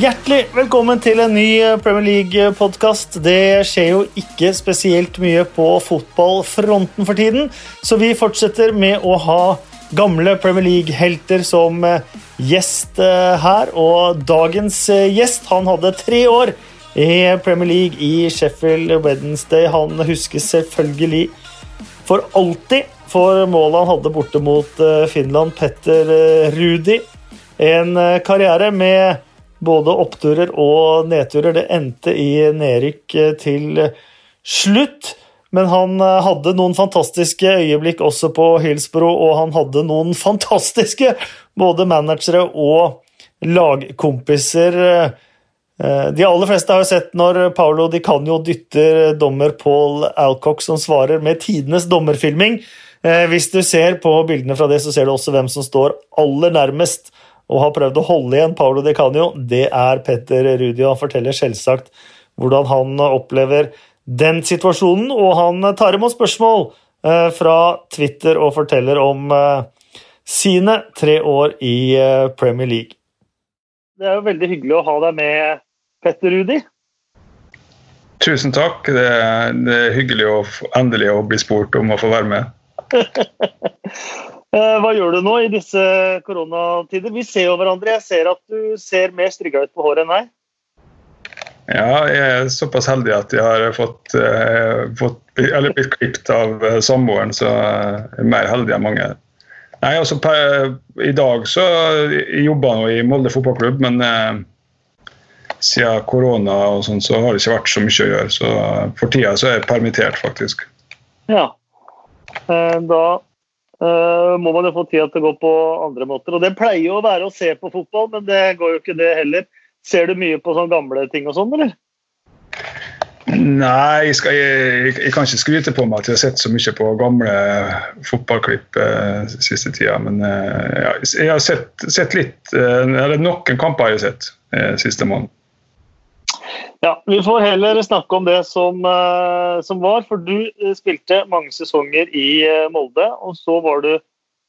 Hjertelig velkommen til en ny Premier League-podkast. Det skjer jo ikke spesielt mye på fotballfronten for tiden, så vi fortsetter med å ha gamle Premier League-helter som eh, gjest eh, her. Og dagens eh, gjest han hadde tre år i Premier League i Sheffield Wednesday. Han huskes selvfølgelig for alltid for målet han hadde borte mot Finland, Petter Rudi. En karriere med både oppturer og nedturer. Det endte i nedrykk eh, til slutt. Men han eh, hadde noen fantastiske øyeblikk også på Hillsborough, og han hadde noen fantastiske både managere og lagkompiser. Eh, de aller fleste har jo sett når Paolo Di Canio dytter dommer Paul Alcock, som svarer med tidenes dommerfilming. Hvis du ser på bildene fra det, så ser du også hvem som står aller nærmest og har prøvd å holde igjen Paolo Di Canio, det er Petter Rudi. Han forteller selvsagt hvordan han opplever den situasjonen, og han tar imot spørsmål eh, fra Twitter og forteller om eh, sine tre år i eh, Premier League. Det er jo veldig hyggelig å ha deg med, Petter Rudi. Tusen takk. Det er, det er hyggelig å endelig å bli spurt om å få være med. Eh, hva gjør du nå i disse koronatider? Vi ser jo hverandre. Jeg ser at du ser mer strigga ut på håret enn meg. Ja, jeg er såpass heldig at jeg har fått, eh, fått eller blitt klippet av eh, samboeren, så jeg er mer heldig enn mange. Nei, altså per, I dag så jeg jobber jeg i Molde fotballklubb, men eh, siden korona og sånn, så har det ikke vært så mye å gjøre. Så for tida så er jeg permittert, faktisk. Ja. Eh, da Uh, må man jo få tida til å gå på andre måter. Og Det pleier jo å være å se på fotball, men det går jo ikke det heller. Ser du mye på sånne gamle ting og sånn, eller? Nei, jeg, skal, jeg, jeg, kan ikke skryte på meg at jeg har sett så mye på gamle fotballklipp eh, siste tida. Men eh, jeg har sett, sett litt eh, Eller noen kamper jeg har sett eh, siste måned. Ja, Vi får heller snakke om det som, uh, som, var. For du uh, spilte mange sesonger i uh, Molde, og så var du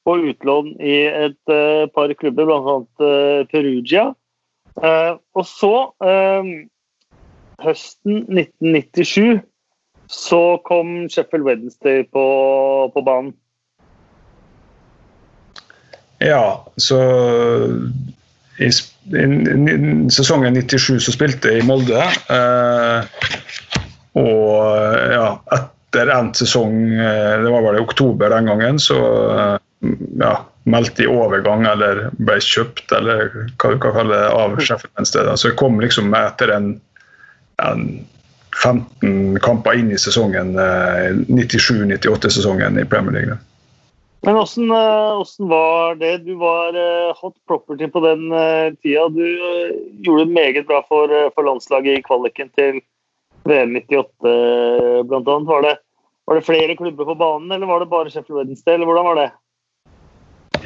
på utlån i et par klubber, bl.a. Perugia. og så, høsten 1997, så kom Sheffield Wednesday på, på banen. Ja, så i, sesongen 97 så spilte jeg i Molde. Eh, og ja, etter endt sesong, eh, det var vel i oktober den gangen, så eh, ja, meldte jeg overgang eller ble kjøpt eller hva du kan kalle det, av Sheffield sted. Så jeg kom liksom etter en, en 15 kamper inn i sesongen, 97-98-sesongen i Premier League. Men åssen eh, var det? Du var eh, hot property på den eh, tida. Du gjorde det meget bra for, for landslaget i kvaliken til VM 98 bl.a. Var, det, var det flere klubber på banen, eller var det bare Sheffield Wednesday? eller hvordan var det?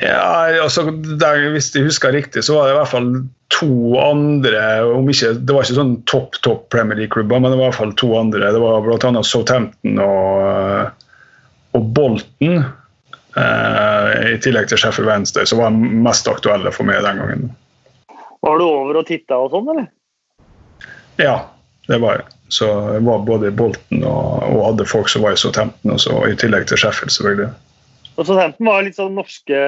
Ja, altså, der, Hvis jeg husker riktig, så var det i hvert fall to andre om ikke, Det var ikke sånn topp topp Premier League-klubber, men det var i hvert fall to andre. Det var bl.a. Southampton og, og Bolton. Eh, I tillegg til Sheffield Wednesday, som var den mest aktuelle for meg den gangen. Var du over og titta og sånn, eller? Ja, det var jeg. Så jeg var både i Bolten og, og hadde folk som var i Southampton, også, i tillegg til Sheffield, selvfølgelig. Og Southampton var litt sånn norske,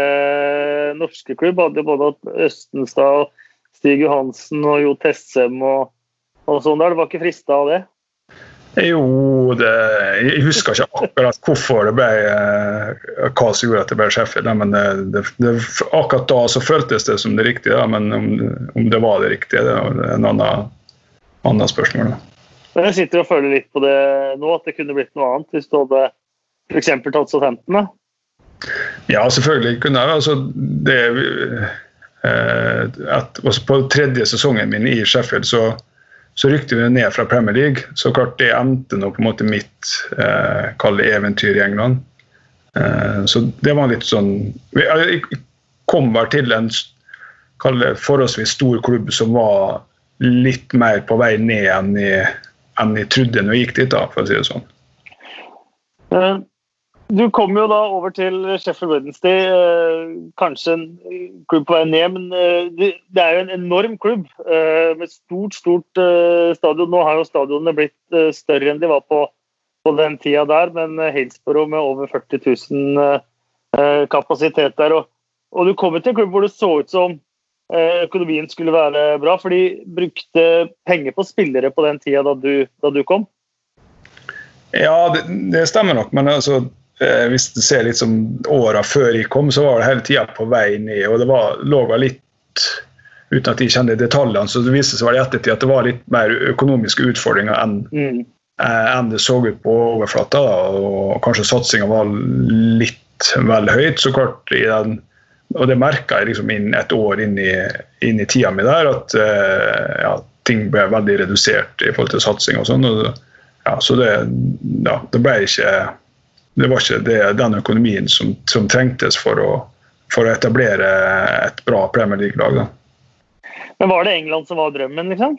norske klubb. Hadde både Østenstad, Stig Johansen og Jo Tessem og, og sånn der. Du var ikke frista av det? Jo, det, jeg husker ikke akkurat hvorfor det ble eh, hva som gjorde at det ble Sheffield. Men det, det, akkurat da så føltes det som det riktige, men om, om det var det riktige, det er en annen, annen spørsmål. Men jeg sitter og føler litt på det nå, at det kunne blitt noe annet hvis du hadde f.eks. tatt Southampton? Ja, selvfølgelig kunne jeg. Altså, det, eh, at, på tredje sesongen min i Sheffield så så rykte vi ned fra Premier League. Så klart det endte nå på en måte mitt eh, eventyr i England. Eh, så det var litt sånn Jeg kom vel til en forholdsvis stor klubb som var litt mer på vei ned enn jeg, enn jeg trodde når jeg gikk dit, da, for å si det sånn. Du kom jo da over til Sheffield Wednesday, eh, kanskje en klubb på vei ned, men eh, det er jo en enorm klubb eh, med stort, stort stadion. Nå har jo stadionene blitt større enn de var på, på den tida der, men Halesborough med over 40 000 kapasitet der. Og, og du kom til en klubb hvor det så ut som økonomien skulle være bra, for de brukte penger på spillere på den tida da du, da du kom? Ja, det, det, stemmer nok, men altså hvis du ser litt som åra før jeg kom, så var det hele tida på vei ned. og Det var, lå litt Uten at jeg kjenner detaljene, så det viste seg i ettertid at det var litt mer økonomiske utfordringer enn, mm. eh, enn det så ut på overflata. Og kanskje satsinga var litt vel høyt. så klart i den og det merka jeg liksom inn et år inn i, inn i tida mi der, at eh, ja, ting ble veldig redusert i forhold til satsing og sånn. Ja, så det, ja, det ble ikke det var ikke det, den økonomien som, som trengtes for å, for å, etablere et bra Premier League-lag. Men Var det England som var drømmen, liksom?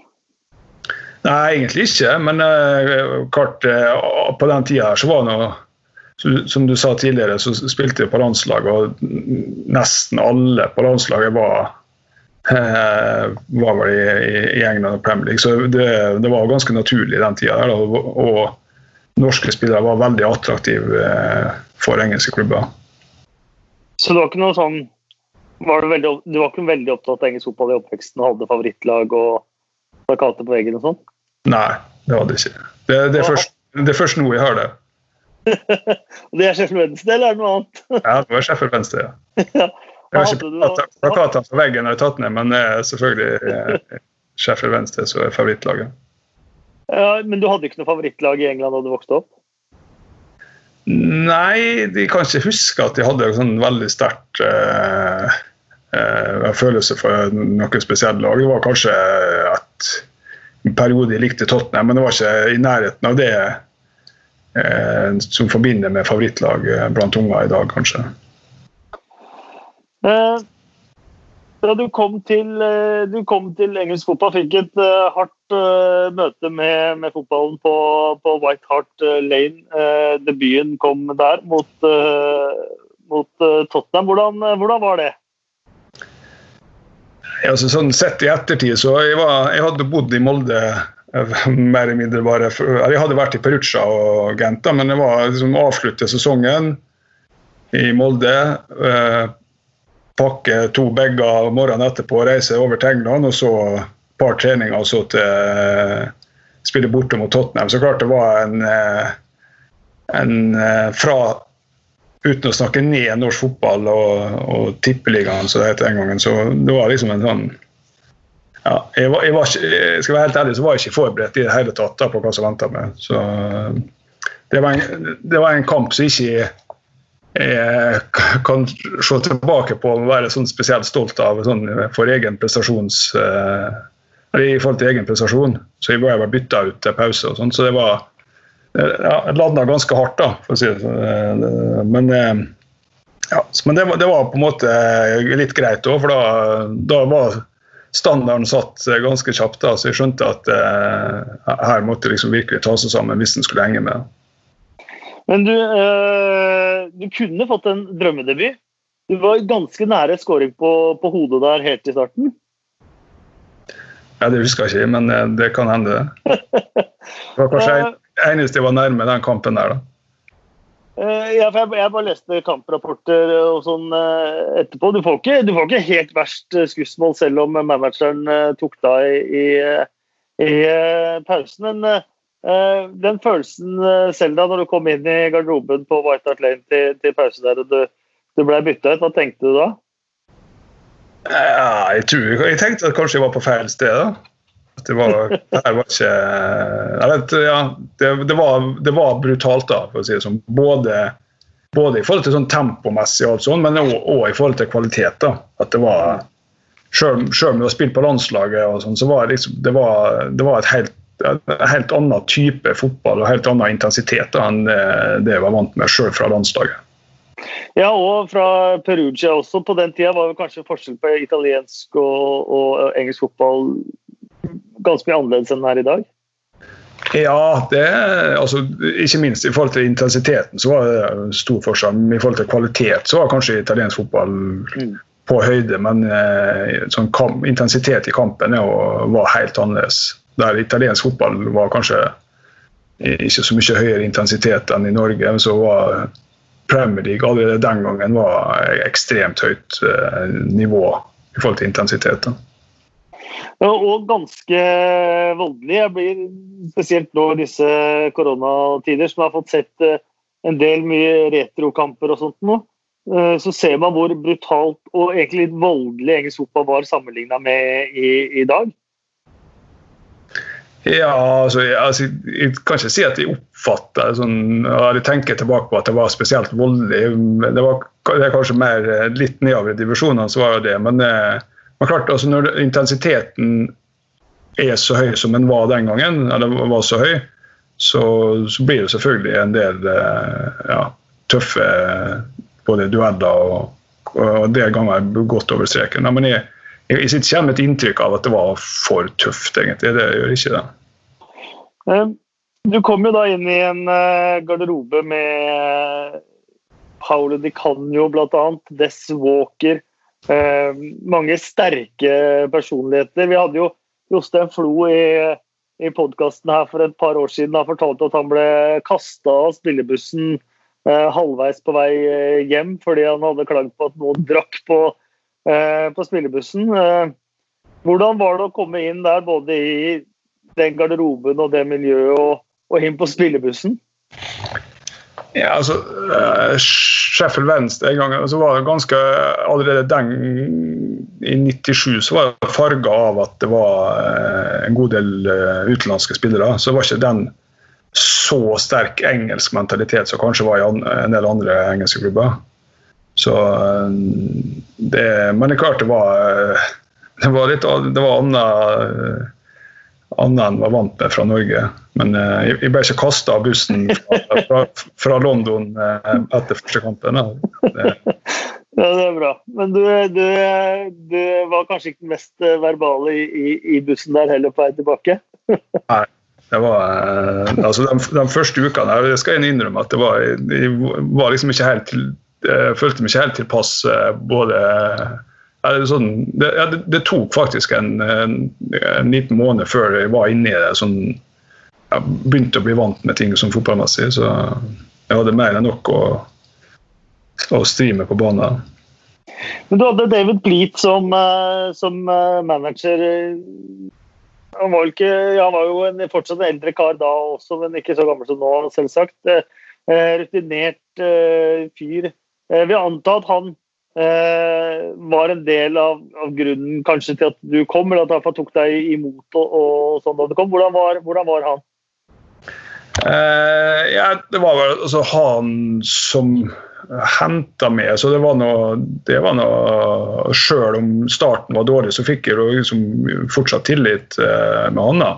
Nei, egentlig ikke. Men uh, klart, uh, på den tida så var det noe som du sa tidligere, så spilte vi på landslaget, og nesten alle på landslaget var, uh, var vel i, i, England og Premier League. Så det, det var ganske naturlig den tida. Og, og norske spillere var veldig attraktive eh, for engelske klubber. Så det var ikke noe sånn var du, veldig, du var ikke veldig opptatt av engelsk fotball i oppveksten og hadde favorittlag og plakater på veggen og sånn? Nei, det hadde jeg ikke. Det, det, er, først, det er først nå jeg har det. det er Sheffield Venstre, eller er det noe annet? ja, det var Sheffield Venstre, ja. Jeg har ikke plakatene på veggen når jeg tatt ned, men selvfølgelig eh, Sheffield Venstre som er favorittlaget. Ja, men du hadde ikke noe favorittlag i England da du vokste opp? Nei, de kan ikke huske at de hadde en sånn veldig sterkt uh, uh, følelse for noe spesielt lag. Det var kanskje at en periode de likte Tottenham, men det var ikke i nærheten av det uh, som forbinder med favorittlag blant unger i dag, kanskje. Da du kom til, eh, du kom til engelsk fotball, fikk et uh, hardt uh, møte med, med, fotballen på, på, White Hart Lane. Uh, debuten kom der mot, mot Tottenham. Hvordan, hvordan, var det? Altså, sånn Sett i ettertid så jeg, var, jeg hadde bodd i Molde mer eller mindre bare Jeg hadde vært i Perugia og Genta, men det var liksom avslutte sesongen i Molde pakke to bager morgenen etterpå, reise over til England og så et par treninger og så til uh, spille borte mot Tottenham. Så klart det var en, uh, en uh, fra Uten å snakke ned norsk fotball og, og tippeligaen, som det het den gangen. Så det var liksom en sånn ja, jeg, var, jeg, var ikke, skal være helt ærlig, så var jeg ikke forberedt i det hele tatt da, på hva som venta meg. Så det var, en, det var en kamp som ikke jeg kan se tilbake på og være sånn spesielt stolt av sånn, for egen prestasjons uh, i forhold til egen prestasjon. Så jeg var bytta ut til pause. og sånn, Så det var ja, Jeg landa ganske hardt, da, for å si sånn. Men, ja, men det, var, det, var, på en måte litt greit òg, for da, da, var standarden satt ganske kjapt. da, Så jeg skjønte at uh, her måtte liksom virkelig ta seg sammen hvis den skulle henge med. Men du, eh, du kunne fått en drømmedebut. Du var ganske nære scoring på, på, hodet der helt i starten. Ja, Det husker jeg ikke, men eh, det kan hende, det. Det var kanskje en, eneste jeg var nærme den kampen der, da. Ja, for jeg, jeg bare leste kamprapporter og sånn etterpå. Du får, ikke, du får ikke helt verst skussmål selv om manageren tok deg i, i, i pausen. Men Eh, den følelsen Selda, selv da når du kom inn i garderoben på White Hart Lane til, til pause der og du, du ble bytta ut, hva tenkte du da? Ja, jeg, tror, jeg tenkte at kanskje jeg var på feil sted. da. At det var, det var ikke jeg vet, ja, det, det, var, det, var, brutalt, da, for å si det sånn. Både, både i forhold til sånn tempomessig, og alt sånt, men òg i forhold til kvalitet. da. At det var Sjøl om du har spilt på landslaget, og sånn, så var det, liksom, det, var, det var et helt en helt annen type fotball og helt annen intensitet enn det jeg var vant med sjøl fra landslaget. Ja, og fra Perugia også. På den tida var det kanskje forskjell på italiensk og, og engelsk fotball ganske mye annerledes enn den er i dag? Ja, det altså, ikke minst i forhold til intensiteten så var det stor forskjell. I forhold til kvalitet så var kanskje italiensk fotball mm. på høyde, men eh, sånn intensitet i kampen var helt annerledes. Der italiensk fotball var kanskje ikke så mye høyere intensitet enn i Norge, så var Premier League allerede den gangen var ekstremt høyt eh, nivå i forhold til intensiteten. Og ganske voldelig. Jeg blir spesielt nå i disse koronatider, som har fått sett eh, en del mye retrokamper og sånt nå. Eh, så ser man hvor brutalt og egentlig litt voldelig engelsk fotball var sammenligna med i, i, dag. Ja, altså, jeg, altså, jeg, kan ikke si at jeg oppfatter sånn, Jeg tenker tilbake på at det var spesielt voldelig. Det var det kanskje mer eh, litt nedover i divisjonene, så var det men eh, men klart, altså når intensiteten er så høy som den var den gangen, eller var så høy, så, så blir det selvfølgelig en del eh, ja, tøffe både dueller og, og en del ganger gått over streken. Men jeg, jeg, sitter ikke med et inntrykk av at det var for tøft, egentlig. Det gjør ikke det. Eh, du kom jo da inn i en eh, garderobe med Paolo Di Canio bl.a., Des Walker, Eh, mange sterke personligheter. Vi hadde jo Jostein Flo i, i podkasten her for et par år siden. Han fortalte at han ble kasta av spillebussen halvveis på vei hjem fordi han hadde klagd på at noen drakk på, på spillebussen. Eh, hvordan var det å komme inn der, både i den garderoben og det miljøet, og, og inn på spillebussen? Ja, altså, uh, Sheffield Venstre en gang, så var det ganske Allerede den i 97 så var det farga av at det var en god del utenlandske spillere. Så var ikke den så sterk engelsk mentalitet som kanskje var i en del andre engelske klubber. Så det, Men det er klart det var det var litt det var annet annet enn var vant med fra Norge. Men jeg ble ikke kasta av bussen fra, fra, fra London etter første kampen. Det. Ja, det er bra. Men du, du, du var kanskje ikke den mest eh, verbale i, i, bussen der heller på vei tilbake? Nei. Det var, altså de, de, første ukene jeg skal jeg innrømme at det var, jeg var liksom ikke helt jeg følte meg ikke helt tilpass både Sånn, det, ja, det, det, tok faktisk en, en, en, liten måned før jeg var inne i det. Sånn, jeg begynte å bli vant med ting som fotballmessig. Så jeg hadde mer enn nok å, å stri med på banen. Men du hadde David Bleat som, eh, som eh, manager. Han var, ikke, han var jo en, fortsatt en eldre kar da også, men ikke så gammel som nå, selvsagt. Eh, rutinert fyr. Jeg vil anta at han eh, var en del av, av, grunnen kanskje til at du kom, eller at han tok deg imot og, og sånn da du kom. Hvordan var, hvordan var han? Eh, ja, det var vel altså, han som henta med. Så det var noe, det var noe Sjøl om starten var dårlig, så fikk jeg liksom fortsatt tillit eh, med han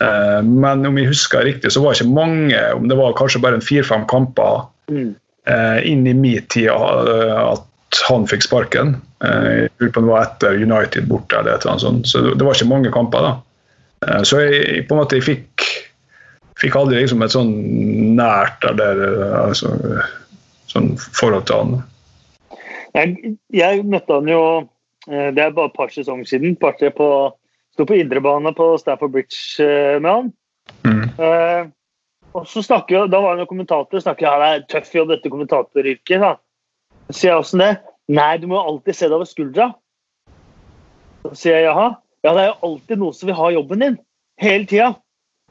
Eh, men om jeg husker riktig, så var det ikke mange, om det var kanskje bare en fire-fem kamper mm. Eh, inn i min tid eh, at han fikk sparken. Eh, jeg lurer på om det var etter United borte eller et eller annet sånt. Så det var ikke mange kamper da. Eh, så jeg på en måte jeg fikk, fikk aldri liksom et sånn nært eller altså, sånn forhold til han. Jeg, jeg, møtte han jo Det er bare et par sesonger siden. Par-tre på Sto på indrebane på Stafford Bridge med han. Mm. Og så snakker, Da var han jo kommentator. snakker jeg, det er tøff jobb, dette kommentatoryrket. da sier jeg åssen det? Nei, du må jo alltid se deg over skuldra. Så sier jeg jaha. Ja, det er jo alltid noen som vil ha jobben din. Hele tida.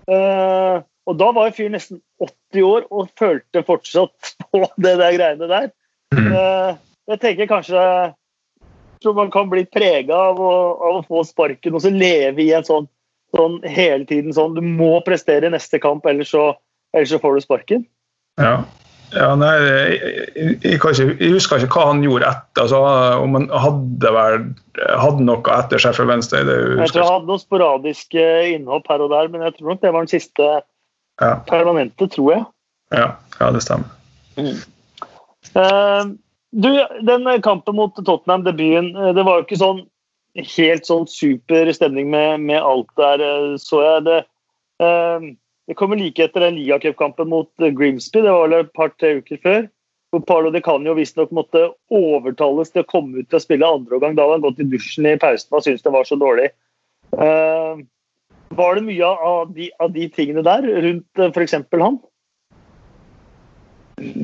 Uh, og da var jo fyren nesten 80 år og følte fortsatt på det der greiene der. Uh, jeg tenker kanskje så man kan bli prega av, av, å få sparken og så leve i en sånn, sånn hele tiden sånn Du må prestere i neste kamp, ellers så, ellers så får du sparken. Ja. Ja, nei, jeg, jeg, jeg, jeg, husker ikke hva han gjorde etter. Altså, om han hadde, vært, hadde noe etter seg Wednesday. Det, jeg tror han hadde noen sporadiske innhopp her og der, men jeg tror nok det var den siste ja. permanente, tror jeg. Ja, ja det stemmer. Mm. Uh, du, den kampen mot Tottenham, debuten, eh, det var jo ikke sånn helt sånn super stemning med, med alt der, eh, så jeg det. Uh, Det kommer like etter den ligacupkampen mot Grimsby, det var vel et par-tre uker før. hvor Paolo Di Canio visstnok måtte overtales til å komme ut til å spille andre omgang. Da hadde han gått i dusjen i pausen og syntes det var så dårlig. Uh, var det mye av de, av de tingene der rundt uh, f.eks. han?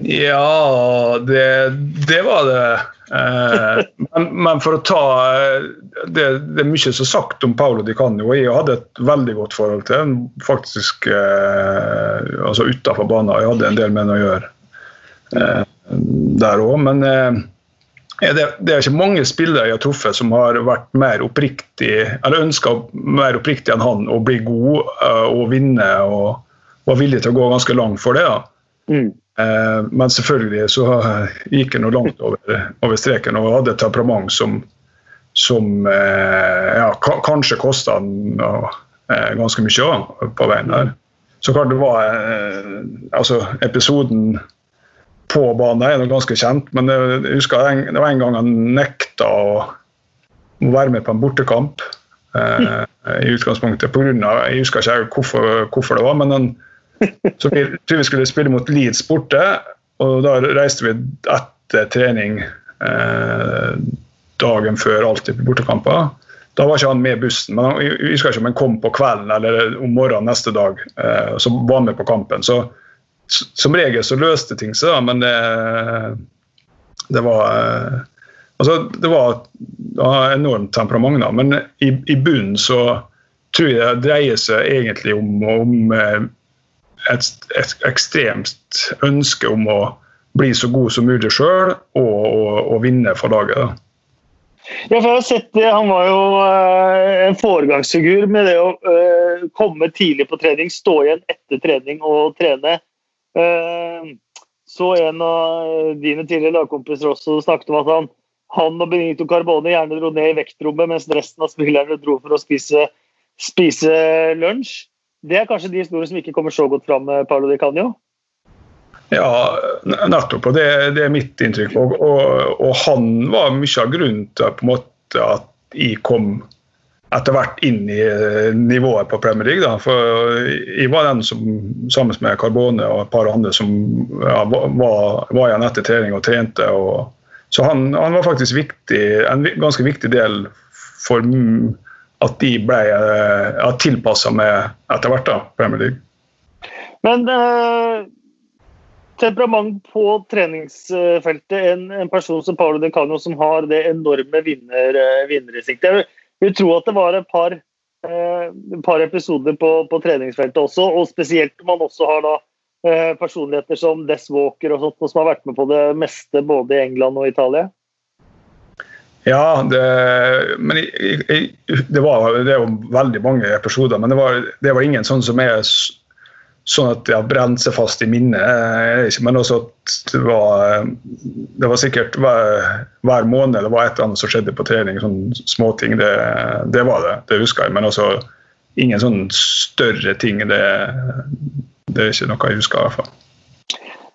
Ja, det, det var det. Eh, men, men, for å ta eh, det, det, er mye som er sagt om Paolo Di Canio. Jeg hadde et veldig godt forhold til ham, faktisk eh, altså utafor banen. Jeg hadde en del med ham å gjøre der òg. Men det, det, er ikke mange spillere jeg har truffet som har vært mer oppriktig eller ønska mer oppriktig enn han å bli god og vinne og var villig til å gå ganske langt for det. da. Mm. Eh, men selvfølgelig så gikk han langt over, over, streken og hadde et temperament som, som eh, ja, kanskje kosta eh, ganske mye også, på veien der. Så klart det var altså Episoden på banen er ganske kjent, men jeg husker det var en gang han nekta å være med på en bortekamp. i utgangspunktet på grunn av, Jeg husker ikke hvorfor, hvorfor det var, men han så vi tror vi skulle spille mot Leeds borte, og da reiste vi etter trening eh, dagen før alltid på bortekamper. Da var ikke han med bussen, men jeg husker ikke om han kom på kvelden eller om morgenen neste dag. Eh, så var han med på kampen. Så som regel så løste ting seg, men det, det var eh, Altså, det var, ja, enormt temperament, da, men i, i bunnen så tror jeg det dreier seg egentlig om, om eh, et, et, ekstremt ønske om å bli så god som mulig sjøl og, og, og, vinne for laget. Ja, for jeg har sett det. Han var jo uh, en foregangsfigur med det å uh, komme tidlig på trening, stå igjen etter trening og trene. Uh, så en av dine tidligere lagkompiser også snakket om at han, han og Benito Carbone gjerne dro ned i vektrommet, mens resten av spillerne dro for å spise, spise lunsj. Det er kanskje de historiene som ikke kommer så godt fram Paolo Di Canio? Ja, nettopp. og Det, det er mitt inntrykk. Og, og, og, han var mye av grunnen til på en måte at jeg kom etter hvert inn i eh, nivået på Premier League. Da. For jeg var den som sammen med Carbone og et par andre som ja, var, var, igjen etter trening og trente. Og, så han, han, var faktisk viktig, en ganske viktig del for at de ble uh, tilpassa med etter hvert, da, Premier League. Men uh, temperament på treningsfeltet, en, en, person som Paolo De Cano som har det enorme vinner, uh, vinnerinstinktet. Jeg vil tro at det var et par, uh, par episoder på, på, treningsfeltet også, og spesielt om man også har da personligheter som Des Walker og sånt, som har vært med på det meste både i England og Italia. Ja, det, men det var, det var veldig mange episoder. Men det var, det var ingen sånn som er sånn at det har brent seg fast i minnet. Men også at det var, det var sikkert hver, hver, måned det var et eller annet som skjedde på trening. sånne småting. Det, det var det, det husker jeg. Men også ingen sånn større ting. Det, det er ikke noe jeg husker. i hvert fall.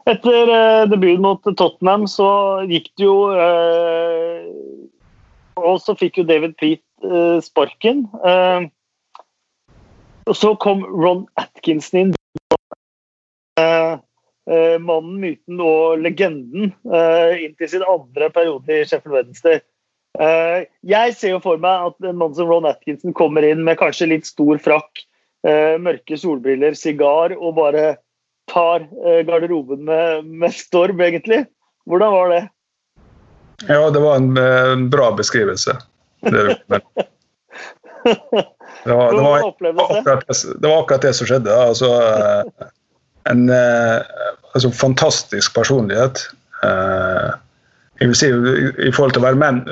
Etter eh, debuten mot Tottenham så gikk det jo eh, og så fikk jo David Peat uh, sparken. Uh, og så kom Ron Atkinson inn. Uh, mannen, myten og legenden inn til sin andre periode i Sheffield Wednesday. jeg ser jo for meg at en mann som Ron Atkinson kommer inn med kanskje litt stor frakk, mørke solbriller, sigar og bare tar garderoben med, med storm, egentlig. Hvordan var det? Ja, det var en, en bra beskrivelse. Det, det, var, det, var akkurat, det, var akkurat det som skjedde. Altså, eh, en eh, altså, fantastisk personlighet. Eh, jeg vil si, i forhold til å være menn,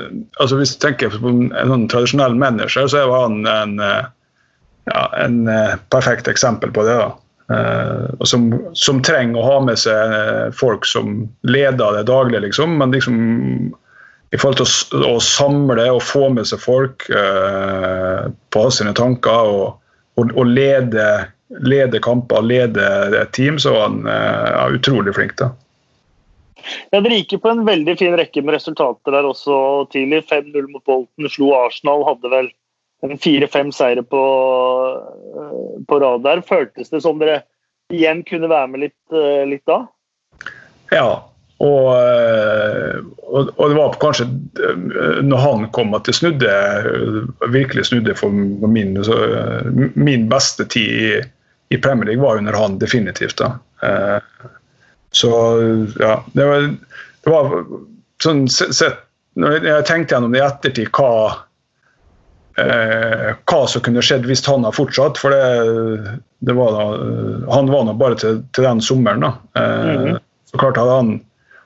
altså Hvis du tenker på en, en sånn tradisjonell manager, så var han en, ja, en perfekt eksempel på det. da. Uh, som, som, trenger å ha med seg eh, folk som leder det daglige, liksom. Men liksom i forhold til å, å samle og få med seg folk uh, på sine tanker og, og, og lede, lede, kamper, lede et team, så var han uh, utrolig flink. da. Ja, Dere gikk jo på en veldig fin rekke med resultater der også tidlig. 5-0 mot Bolten, slo Arsenal, hadde vel en fire-fem seire på, på rad der. Føltes det som dere igjen kunne være med litt, litt da? Ja, og, og, og, det var kanskje når han kom at det snudde, virkelig snudde for min, min beste tid i, i Premier League var under han definitivt. da. Så ja, det var, det var sånn sett Når jeg tenkte gjennom det i ettertid, hva, eh, hva som kunne skjedd hvis han hadde fortsatt For det, det var da, han var nå bare til, til, den sommeren. da. Eh, mm -hmm. Så klart hadde han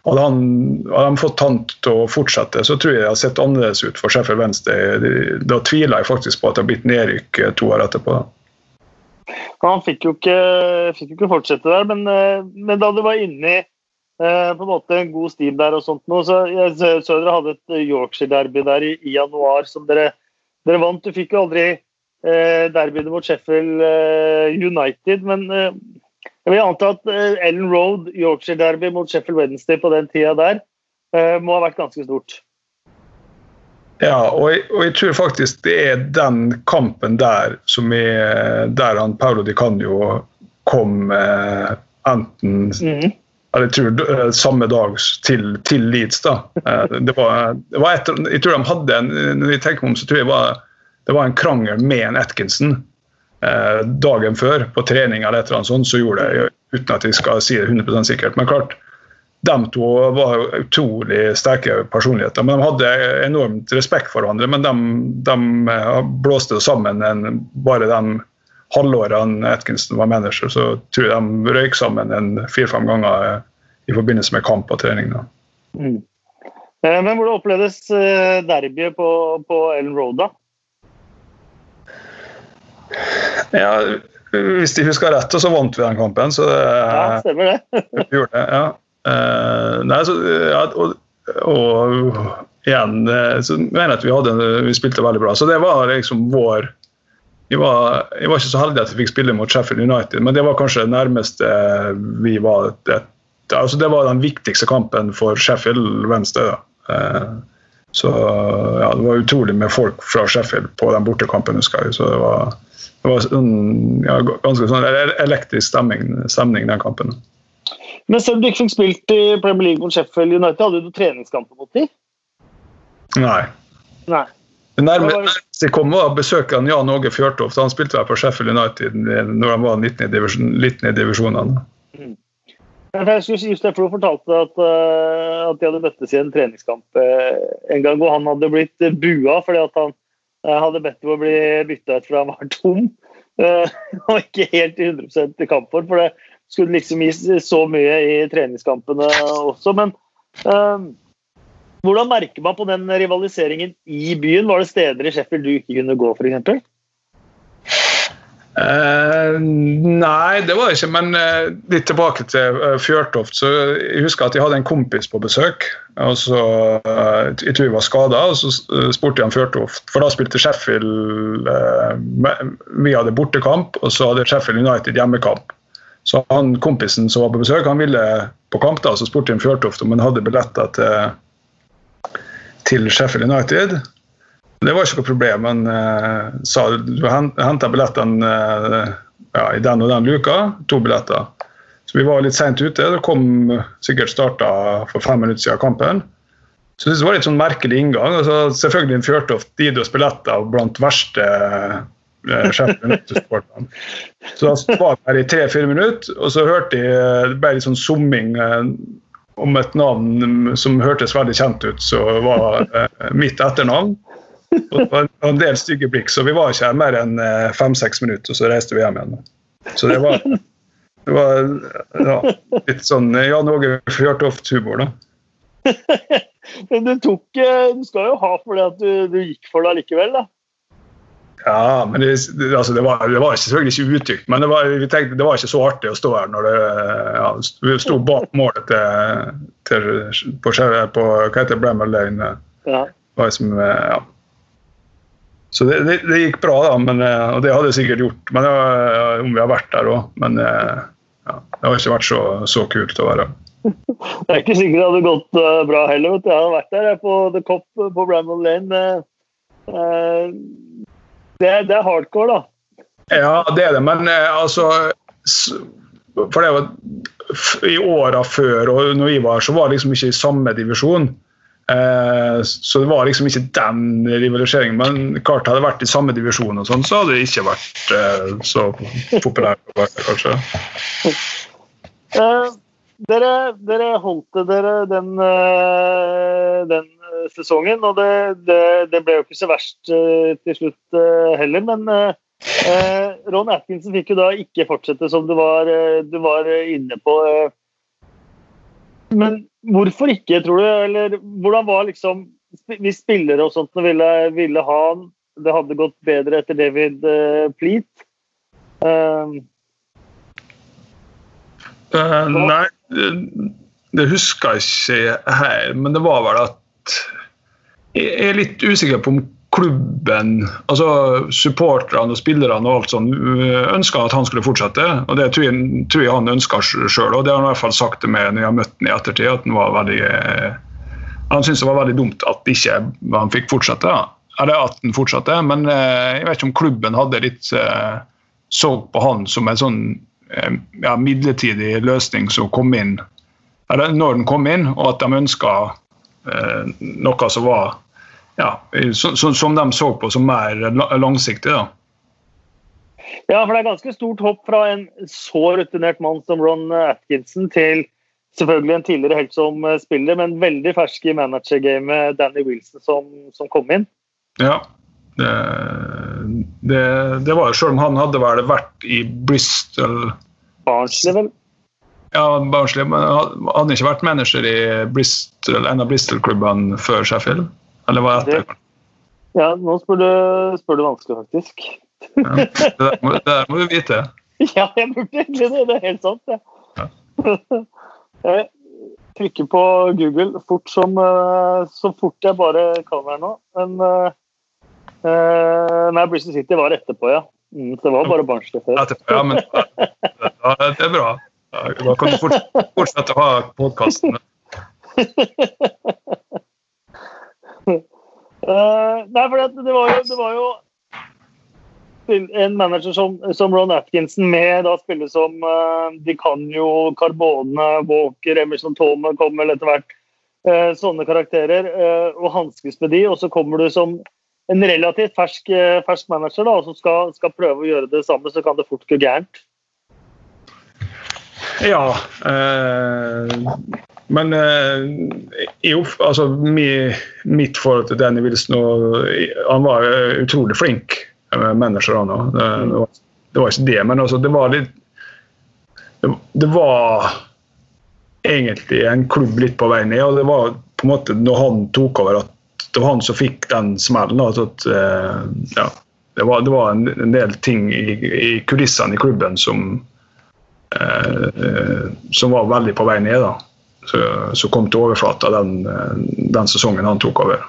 hadde, han, hadde han fått han til å fortsette, så tror jeg det hadde sett annerledes ut for Sheffield Venstre. Da tviler jeg faktisk på at det har blitt nedrykk eh, to år etterpå. Da. Han fikk jo ikke, fikk jo ikke fortsette der, men, eh, men, da du var inni eh, på en måte en god stim der og sånt noe, så jeg så dere hadde et Yorkshire-derby der i, i, januar som dere, dere, vant. Du fikk jo aldri eh, derbyene mot Sheffield eh, United, men eh, jeg vil anta at eh, Ellen Road, Yorkshire-derby mot Sheffield Wednesday på den tida der, må ha vært ganske stort. Ja, og jeg, og jeg, tror faktisk det er den kampen der som er der han Paolo Di Canio kom eh, enten mm. eller jeg tror eh, samme dag til, til Leeds. da. Eh, det var, det var et, jeg tror de hadde en, når jeg tenker om, så tror jeg var, det var en krangel med en Atkinson eh, dagen før på trening eller et eller annet sånt, så gjorde det uten at jeg skal si det 100 sikkert. Men klart, de to var utrolig sterke personligheter. men De hadde enormt respekt for hverandre, men de, de eh, blåste sammen en, bare de halvårene Atkinson var manager. Så tror jeg de røyk sammen en fire-fem ganger eh, i forbindelse med kamp og trening. Mm. Eh, men hvordan opplevdes derbyet på, på Ellen Road, da? Ja, hvis de husker rett, så vant vi den kampen. Så det, ja, stemmer det. gjorde det, ja. Uh, nei, så, ja, og, og, igjen eh, så mener jeg at vi, hadde, vi spilte veldig bra. Så det var liksom vår jeg var, jeg var, ikke så heldig at jeg fikk spille mot Sheffield United, men det var kanskje det nærmeste vi var det, altså det var den viktigste kampen for Sheffield Wednesday. Da. så ja, det var utrolig med folk fra Sheffield på den bortekampen, husker jeg. Så det var, det var sånn, ja, ganske sånn elektrisk stemning, stemning den kampen. Men selv om du ikke fikk spilt i Premier League mot Sheffield United, hadde du treningskamper mot dem? Nei. Nei. Det nærmeste jeg kom, var å besøke Jan Åge Fjørtoft. Han spilte vel på Sheffield United når han var 19 i, divisjon, i divisjonene. Mm. Jeg skulle just derfor fortalte at, uh, at de hadde møttes i en treningskamp uh, en gang, og han hadde blitt bua fordi han hadde bedt om å bli bytta ut fordi han var tom. og ikke helt i 100% kampform. For det, skulle liksom gi så mye i treningskampene også. Men hvordan merker man på den rivaliseringen i byen? Var det steder i Sheffield du ikke kunne gå, f.eks.? Uh, eh, nei, det var det ikke. Men uh, litt tilbake til uh, Fjørtoft. så Jeg husker at jeg hadde en kompis på besøk. og så, Jeg tror jeg var skada, og så spurte jeg han Fjørtoft. For da spilte Sheffield Vi hadde bortekamp, og så hadde Sheffield United hjemmekamp. Så han kompisen som var på besøk, han ville på kamp, da, så spurte han Fjørtoft om han hadde billetter til, til Sheffield United. Det var ikke noe problem. Han uh, sa du henta billettene uh, ja, i den og den luka. To billetter. Så vi var litt seint ute. Det kom sikkert starta for fem minutter siden kampen. Så det var litt sånn merkelig inngang. Altså, selvfølgelig en Fjørtoft gitt oss billetter blant verste Eh, så da var vi her i tre-fire minutter, og så hørte jeg det ble litt sånn summing eh, om et navn som hørtes veldig kjent ut, så var eh, mitt etternavn. Og det var en del stygge blikk, så vi var ikke her mer enn fem-seks minutter, og så reiste vi hjem igjen. Så det var, det var ja, litt sånn Jan Åge Fjørtoft-humor, da. Men du tok Du skal jo ha for det at du, du gikk for det allikevel, da? Ja, men det, altså det, var, det var, selvfølgelig ikke utykt. Men det var, tenkte, det var, ikke så artig å stå her når det ja, vi sto bak målet til, til på, på, hva heter Bramall Lane. Ja. Liksom, ja. Så det, det, det, gikk bra, da, men, og det hadde jeg sikkert gjort men om vi har vært der òg. Men ja, det har ikke vært så, så kult å være Det er ikke sikkert det hadde gått bra heller. Jeg har vært der på The Cop på Bramall Lane. Uh, Det, det, er hardcore, da. Ja, det er det, men eh, altså For det var i åra før og når vi var så var det liksom ikke i samme divisjon. Eh, så det var liksom ikke den rivaliseringen. Men klart hadde det vært i samme divisjon, og sånn, så hadde det ikke vært eh, så populært, kanskje. Eh, dere, dere holdt dere den, den sesongen, og det, det, det, ble jo ikke så verst til slutt heller. Men Ron Atkinson fikk jo da ikke fortsette som du var, du var inne på. Men hvorfor ikke, tror du? Eller hvordan var liksom Hvis spillere og sånt ville, ville ha han, det hadde gått bedre etter David uh, Pleat? Uh, nei, det, det husker jeg ikke her, men det var vel at Jeg er litt usikker på om klubben, altså supporterne og spillerne og alt sånn, ønska at han skulle fortsette. og Det tror jeg, tror jeg han ønska sjøl. Og det har han i hvert fall sagt til meg når jeg har møtt ham i ettertid. at Han han syntes det var veldig dumt at ikke han fikk fortsette. Eller at han fortsatte. Men jeg vet ikke om klubben hadde litt så på han som en sånn ja, midlertidig løsning som kom inn eller når den kom inn, og at de ønska eh, noe som var ja, som, som de så på som mer langsiktig. da. Ja, for det er ganske stort hopp fra en så rutinert mann som Ron Atkinson til selvfølgelig en tidligere helt som eh, spiller, men veldig fersk i managergamet Danny Wilson som, som, kom inn. Ja, det, det, det var jo selv om han hadde vel vært i Bristol Barnsley, vel? Ja, Barnsley, hadde ikke vært manager i Bristol, en av Bristol-klubbene før Sheffield? Eller hva etter? Ja, nå spør du, spør du vanskelig, faktisk. ja, det, der må, det, der må, du vite. Ja, jeg burde egentlig det. Det er helt sant, ja. ja. jeg trykker på Google fort som, eh, så fort jeg bare kan her nå. Men uh, Nei, Bristol City var etterpå, ja. Mm, det var bare Barnsley før. Etterpå, ja, men ja, det er bra. Da kan du fortsette å ha podkasten. Uh, nei, for det, det, var jo, det, var jo, en manager som, som Ron Atkinson med da spille som uh, De jo, Carbone, Walker, Emerson Tome kommer etter hvert. Uh, sånne karakterer. og hanskes med de, og så kommer du som en relativt fersk, fersk manager da, som skal, skal, prøve å gjøre det samme, så kan det fort gå gærent. Ja. Eh, men eh, jo, altså, mitt forhold til Danny Wilson Han var utrolig flink med mennesker. han òg. Det, det, var ikke det, men altså, det var litt det, det, var egentlig en klubb litt på vei ned, og det var på en måte når han tok over, at det var han som fikk den smellen. Altså at, eh, ja, det, var, det var en, en, del ting i, i kulissene i klubben som, eh, eh som var veldig på vei ned. som kom til overflata den, den, sesongen han tok over.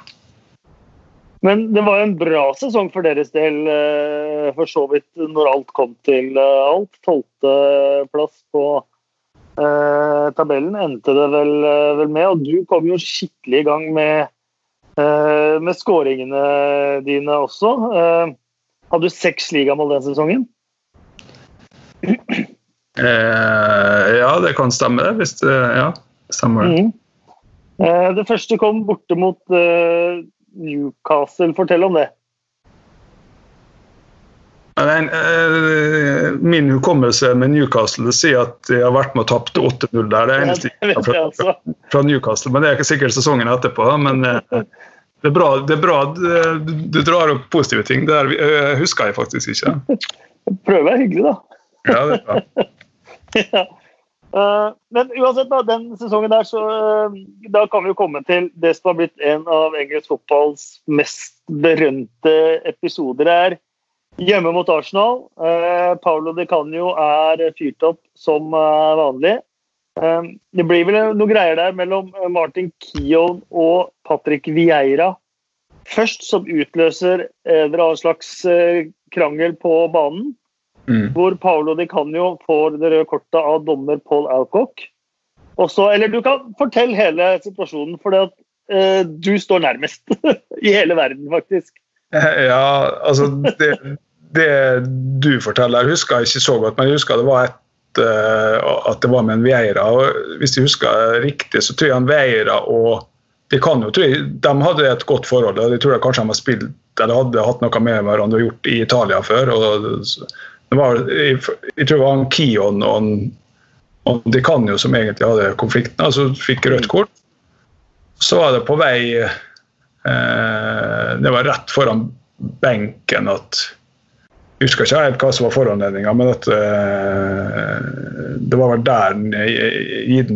Men det var en bra sesong for deres del, eh, for så vidt, når alt kom til eh, alt. Tolvteplass på eh, tabellen endte det vel, eh, vel, med. Og du kom jo skikkelig i gang med, eh, med skåringene dine også. Eh, hadde du seks ligamål den sesongen? Ja, det kan stemme, det. Hvis det ja. Stemmer det. Mm. Eh, det første kom borte mot eh, Newcastle. Fortell om det. Men, uh, min hukommelse med Newcastle sier at jeg har vært med og tapt 8-0 der. Det er eneste ja, fra, fra, fra, Newcastle, men det er ikke sikkert sesongen etterpå. Men uh, det er bra, det er bra du, du, drar opp positive ting. Det der, husker jeg faktisk ikke. Prøve er hyggelig, da. Ja, det er bra. Uh, men uansett, da, den sesongen der, så uh, da kan vi jo komme til det som har blitt en av engelsk fotballs mest berømte episoder. er hjemme mot Arsenal. Uh, Paulo Di Canio er fyrt opp som vanlig. det blir vel noen greier der mellom Martin Kion og Patrick Vieira først, som utløser en slags krangel på banen. Mm. Hvor Paolo Di Canio får det røde kortet av dommer Paul Alcock. Også, eller du kan fortelle hele situasjonen, for eh, du står nærmest i hele verden, faktisk. Ja, altså det, det, du forteller, husker jeg ikke så godt, men jeg husker det var et, at det var med en Vieira. og Hvis jeg husker riktig, så tror jeg en Vieira og de kan jo, jeg, de hadde et godt forhold. og Jeg tror jeg kanskje de har spilt eller hadde hatt noe med hverandre og gjort i Italia før. og det var, jeg, jeg tror det var en Kion og, en, og De Canio som egentlig hadde konflikten, altså fikk rødt kort. Så var det på vei eh, Det var rett foran benken at Jeg husker ikke helt hva som var foranledninga, men at eh, det var vel der den gitt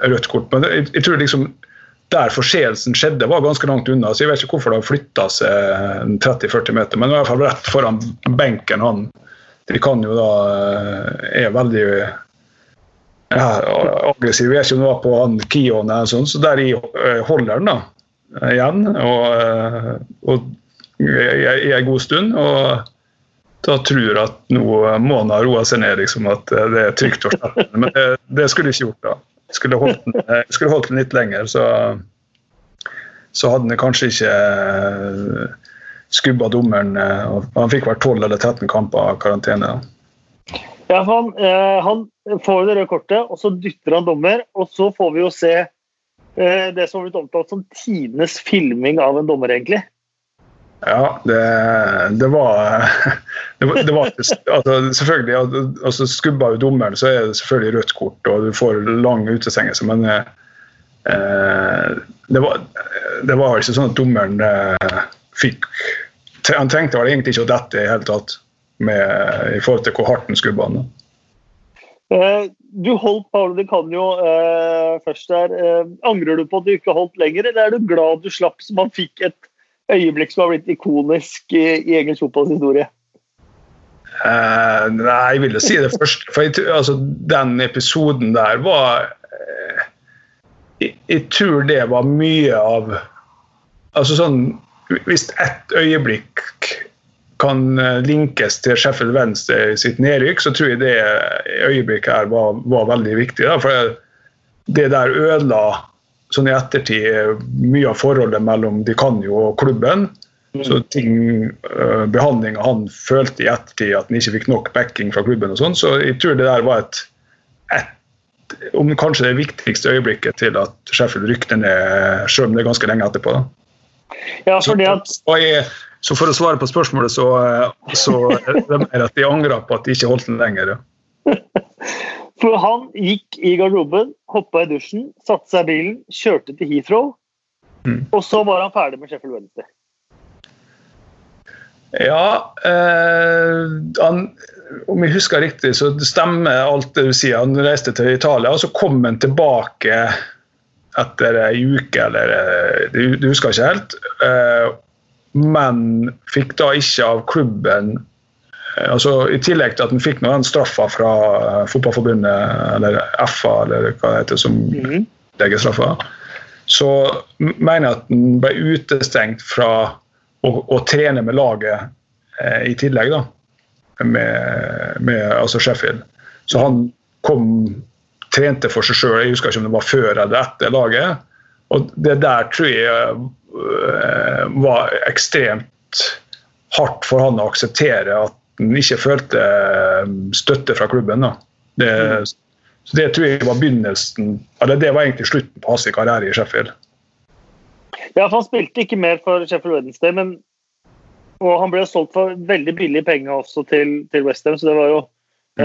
rødt kort. Men jeg, jeg tror liksom der forseelsen skjedde, var ganske langt unna. så Jeg vet ikke hvorfor det har flytta seg 30-40 meter, men i hvert fall rett foran benken. han De kan jo da eh, er veldig ja, aggressiv. Jeg er ikke noe på han Kion, sånn, så der jeg holder den da, igjen. Og, og i en god stund. og da tror jeg at nå må han ha roa seg ned, liksom, at det er trygt å slippe den. Men det, det skulle jeg ikke gjort. da. Skulle holdt den, eh, skulle holdt den litt lenger, så, så hadde han kanskje ikke eh, skubba dommeren. og han fikk vel 12 eller 13 kamper karantene. Ja, han, han får det røde kortet, og så dytter han dommer. Og så får vi jo se det som har blitt omtalt som tidenes filming av en dommer, egentlig. Ja, det, det, var, det, var, det var altså, Selvfølgelig, altså, skubba jo dommeren, så er det selvfølgelig rødt kort, og du får lang utestengelse. Men eh, det, var, det var ikke sånn at dommeren eh, fikk Han trengte vel egentlig ikke å dette i hele tatt, med, i forhold til hvor hardt han skubba han. Eh, du holdt Paolo Di Canio eh, først der. Eh, angrer du på at du ikke holdt lenger, eller er du glad du slapp så man fikk et øyeblikk som har blitt ikonisk i, i engelsk fotballs historie? Uh, nei, jeg vil si det først. For jeg, altså, den episoden der var uh, jeg, jeg, tror det var mye av Altså sånn Hvis ett øyeblikk kan eh, linkes til Sheffield Venstre sitt nedrykk, så tror jeg det øyeblikket her var, var veldig viktig. Da, for det der ødela sånn i ettertid mye av forholdet mellom de kan jo og klubben. Mm. Så ting, uh, Behandlinga han følte i ettertid at han ikke fikk nok backing fra klubben. og sånn, Så jeg tror det der var et, et om kanskje det viktigste øyeblikket til at Sheffield rykte ned, selv om det er ganske lenge etterpå. Da. Ja, fordi at... Så, så, for å svare på spørsmålet, så, så er det mer at de angrer på at de ikke holdt den lenger. For han gikk i garderoben, hoppa i dusjen, satte seg i bilen, kjørte til Heathrow. Mm. Og så var han ferdig med Sheffield Wednesday. Ja eh, han, Om jeg husker riktig, så stemmer alt det du sier. Han reiste til Italia, og så kom han tilbake etter ei uke, eller Du, Du husker ikke helt. Eh, men fikk da ikke av klubben Eh, altså, I tillegg til at han fikk noen straffa fra eh, Fotballforbundet, eller FA, eller hva det heter, som mm. legger straffa, så mener jeg at han ble utestengt fra å, å trene med laget eh, i tillegg, da. Med, med altså Sheffield. Så han kom trente for seg sjøl. Jeg husker ikke om det var før eller etter laget. Og det der tror jeg uh, var ekstremt hardt for han å akseptere at han ikke følte eh, støtte fra klubben. Det, så det tror jeg var begynnelsen eller Det var egentlig slutten på hans karriere i Sheffield. Ja, for Han spilte ikke mer for Sheffield Wednesday, men, og han ble solgt for veldig billige penger også til, til Westham, så det var jo mm.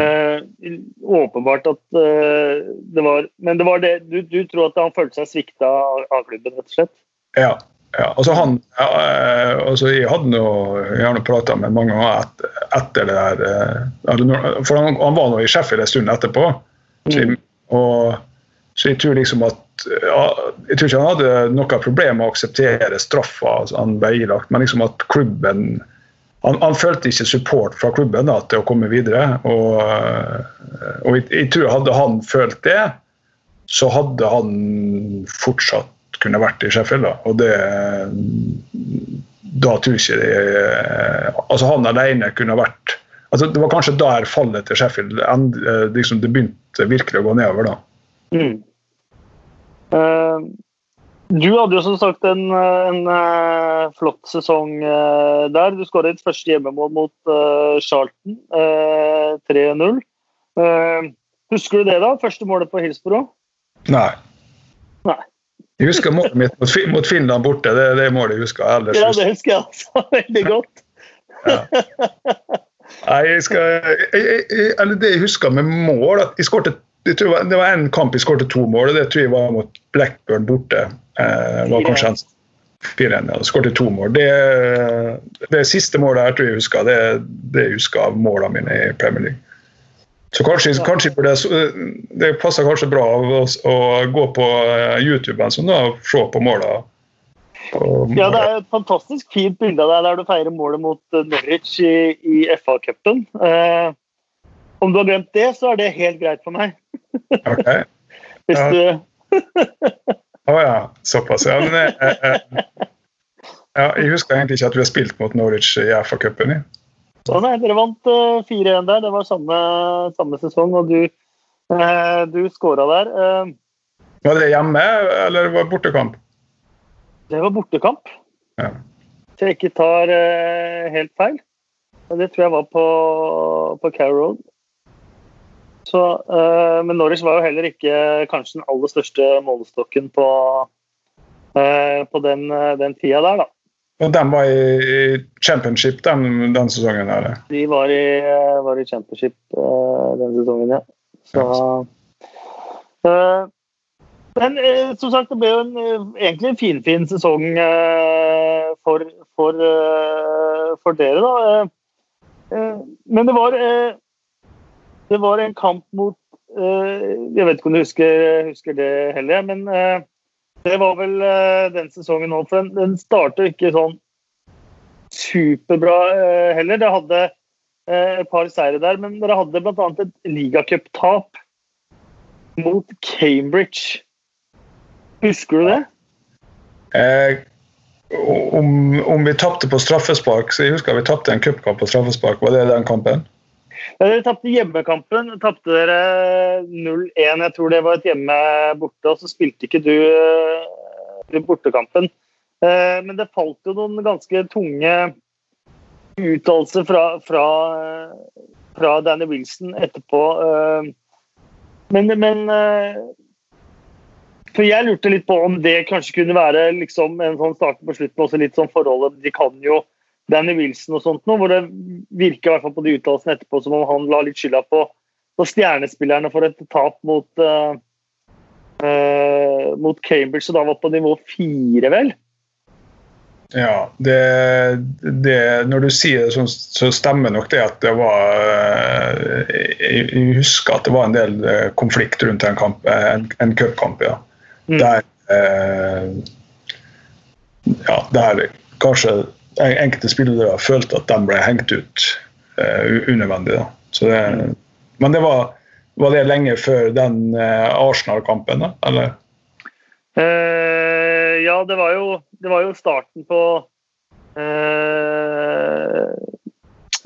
Eh, åpenbart at eh, det var Men det var det, du, du, tror at han følte seg svikta av, klubben, rett og slett? Ja, ja, altså han, ja, eh, altså jeg hadde noe, jeg har prata med mange ganger etter, etter, det der eh, For han, han var nå i Sheffield en stund etterpå. Så jeg, og, så jeg tror liksom at Jeg tror ikke han hadde noe problem med å akseptere straffa altså han ble ilagt, men liksom at klubben han, han, følte ikke support fra klubben da, til å komme videre. Og, og jeg, jeg, tror hadde han følt det, så hadde han fortsatt kunne vært i Sheffield. Da. Og det Da tror jeg ikke det Altså, han alene kunne vært altså, Det var kanskje der fallet til Sheffield liksom, det begynte virkelig å gå nedover. da. Mm. Uh, Du hadde jo som sagt en, en uh, flott sesong uh, der. Du skåra ditt første hjemmemål mot uh, Charlton, 3-0. husker du det, da? Første målet på Hillsborough? Nei. Nei. Jeg husker målet mitt mot, mot Finland borte. Det er det målet jeg husker. Ellers, ja, det husker jeg altså veldig godt. Ja. Nei, jeg skal, jeg, jeg, eller Det jeg husker med mål at jeg skårte, Det var en kamp jeg skårte to mål, og det tror jeg var mot Blackburn borte. Eh, var kanskje en 4-1. Ja, Skåret to mål. Det, det siste målet jeg tror jeg husker. Det, det jeg husker av målene mine i Premier League. Så kanskje, kanskje det, det, passer kanskje bra å, gå på eh, YouTube sånn, og se på måla. Ja, det er et fantastisk fint bilde av deg der du feirer målet mot eh, Norwich i, i FA-cupen. Eh, om du har glemt det, så er det helt greit for meg. Ok. Hvis du Å oh, ja. Såpass, ja. Men jeg, jeg, ja, jeg husker egentlig ikke at vi har spilt mot Norwich i FA-cupen. Sånn nei, dere vant uh, eh, 4-1 der. Det var samme, samme sesong, og du, eh, du skåra der. Eh, var det hjemme, eller var det bortekamp? Det var bortekamp. Ja. Så jeg ikke tar helt feil. Det tror jeg var på, på Carrow Road. Så, men Norwich var jo heller ikke kanskje den aller største målestokken på, på den, den tida der, da. Og de var i championship den, den sesongen? eller? De var i, var i championship uh, den sesongen, ja. Så, uh, men uh, som sagt, det ble jo en, egentlig en finfin fin sesong for, for, for, dere, da. men det var, det var en kamp mot Jeg vet ikke om du husker, husker det heller, men det var vel uh, den sesongen nå. For den, den startet ikke sånn superbra heller. Det hadde et par seire der, men dere hadde bl.a. et ligacuptap mot Cambridge. Husker du det? Eh, om, om, vi tapte på straffespark, så jeg husker vi tapte en cupkamp på straffespark. Var det den kampen? Dere tapte hjemmekampen. Tapte dere 0-1. Jeg tror det var et hjemme borte. Og så spilte ikke du uh, bortekampen. Uh, men det falt jo noen ganske tunge uttalelser fra, fra, fra, Danny Wilson etterpå. Men, men for Jeg lurte litt på om det kanskje kunne være liksom en sånn start på slutten, også litt sånn forholdet De kan jo Danny Wilson og sånt noe, hvor det virker i hvert fall på de uttalelsene etterpå som om han la litt skylda på, på stjernespillerne for et tap mot, uh, uh, mot Cambridge, som da var på nivå fire, vel? Ja, det, det, Når du sier det, så, så, stemmer nok det at det var uh, Jeg husker at det var en del konflikt rundt en, kamp, en, en cupkamp, ja. Mm. Der Ja, der kanskje enkelte spillere følte at de ble hengt ut uh, unødvendig. Det, men det var, var, det lenge før den uh, Arsenal-kampen? Eller? Uh, ja, det var, jo, det var, jo, starten på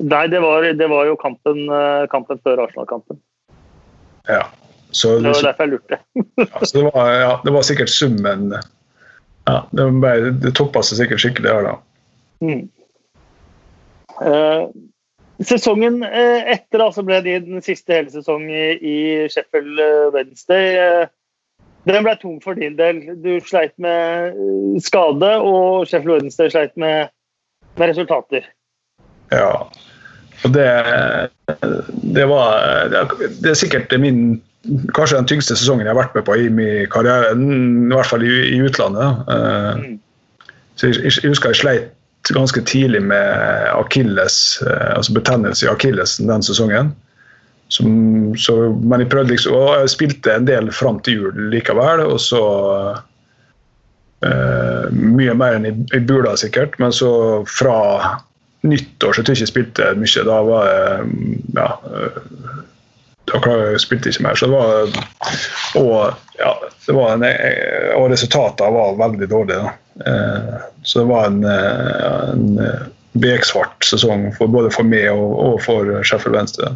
Nei, det var, det var, jo kampen, kampen før Arsenal-kampen. Ja. Så, det var derfor jeg lurte. ja, det, var, ja, det var sikkert summen ja, Det, ble, det toppa seg sikkert skikkelig her da. Mm. Uh, sesongen uh, etter altså ble det den siste hele sesongen i, i Sheffield eh, Wednesday. Uh, den ble tung for din del. Du sleit med skade, og Sheffield Wednesday sleit med, med resultater. Ja. Og det, det var Det er sikkert min kanskje den tyngste sesongen jeg har vært med på i min karriere, i hvert fall i, i utlandet. Mm. Så jeg, jeg, husker jeg sleit ganske tidlig med akilles, eh, altså betennelse i akillesen den sesongen. Som, så, men jeg prøvde liksom, og jeg spilte en del fram til jul likevel. Og så uh, Mye mer enn i, i Bula, sikkert. Men så fra nyttår så tror jeg ikke jeg spilte mye. Da var jeg ja, da spilte jeg ikke mer. Så det var, og, ja, det var en, og resultatene var veldig dårlige. Eh, så det var en, eh, en eh, beksvart sesong for, både for meg og, og for Sheffield Venstre.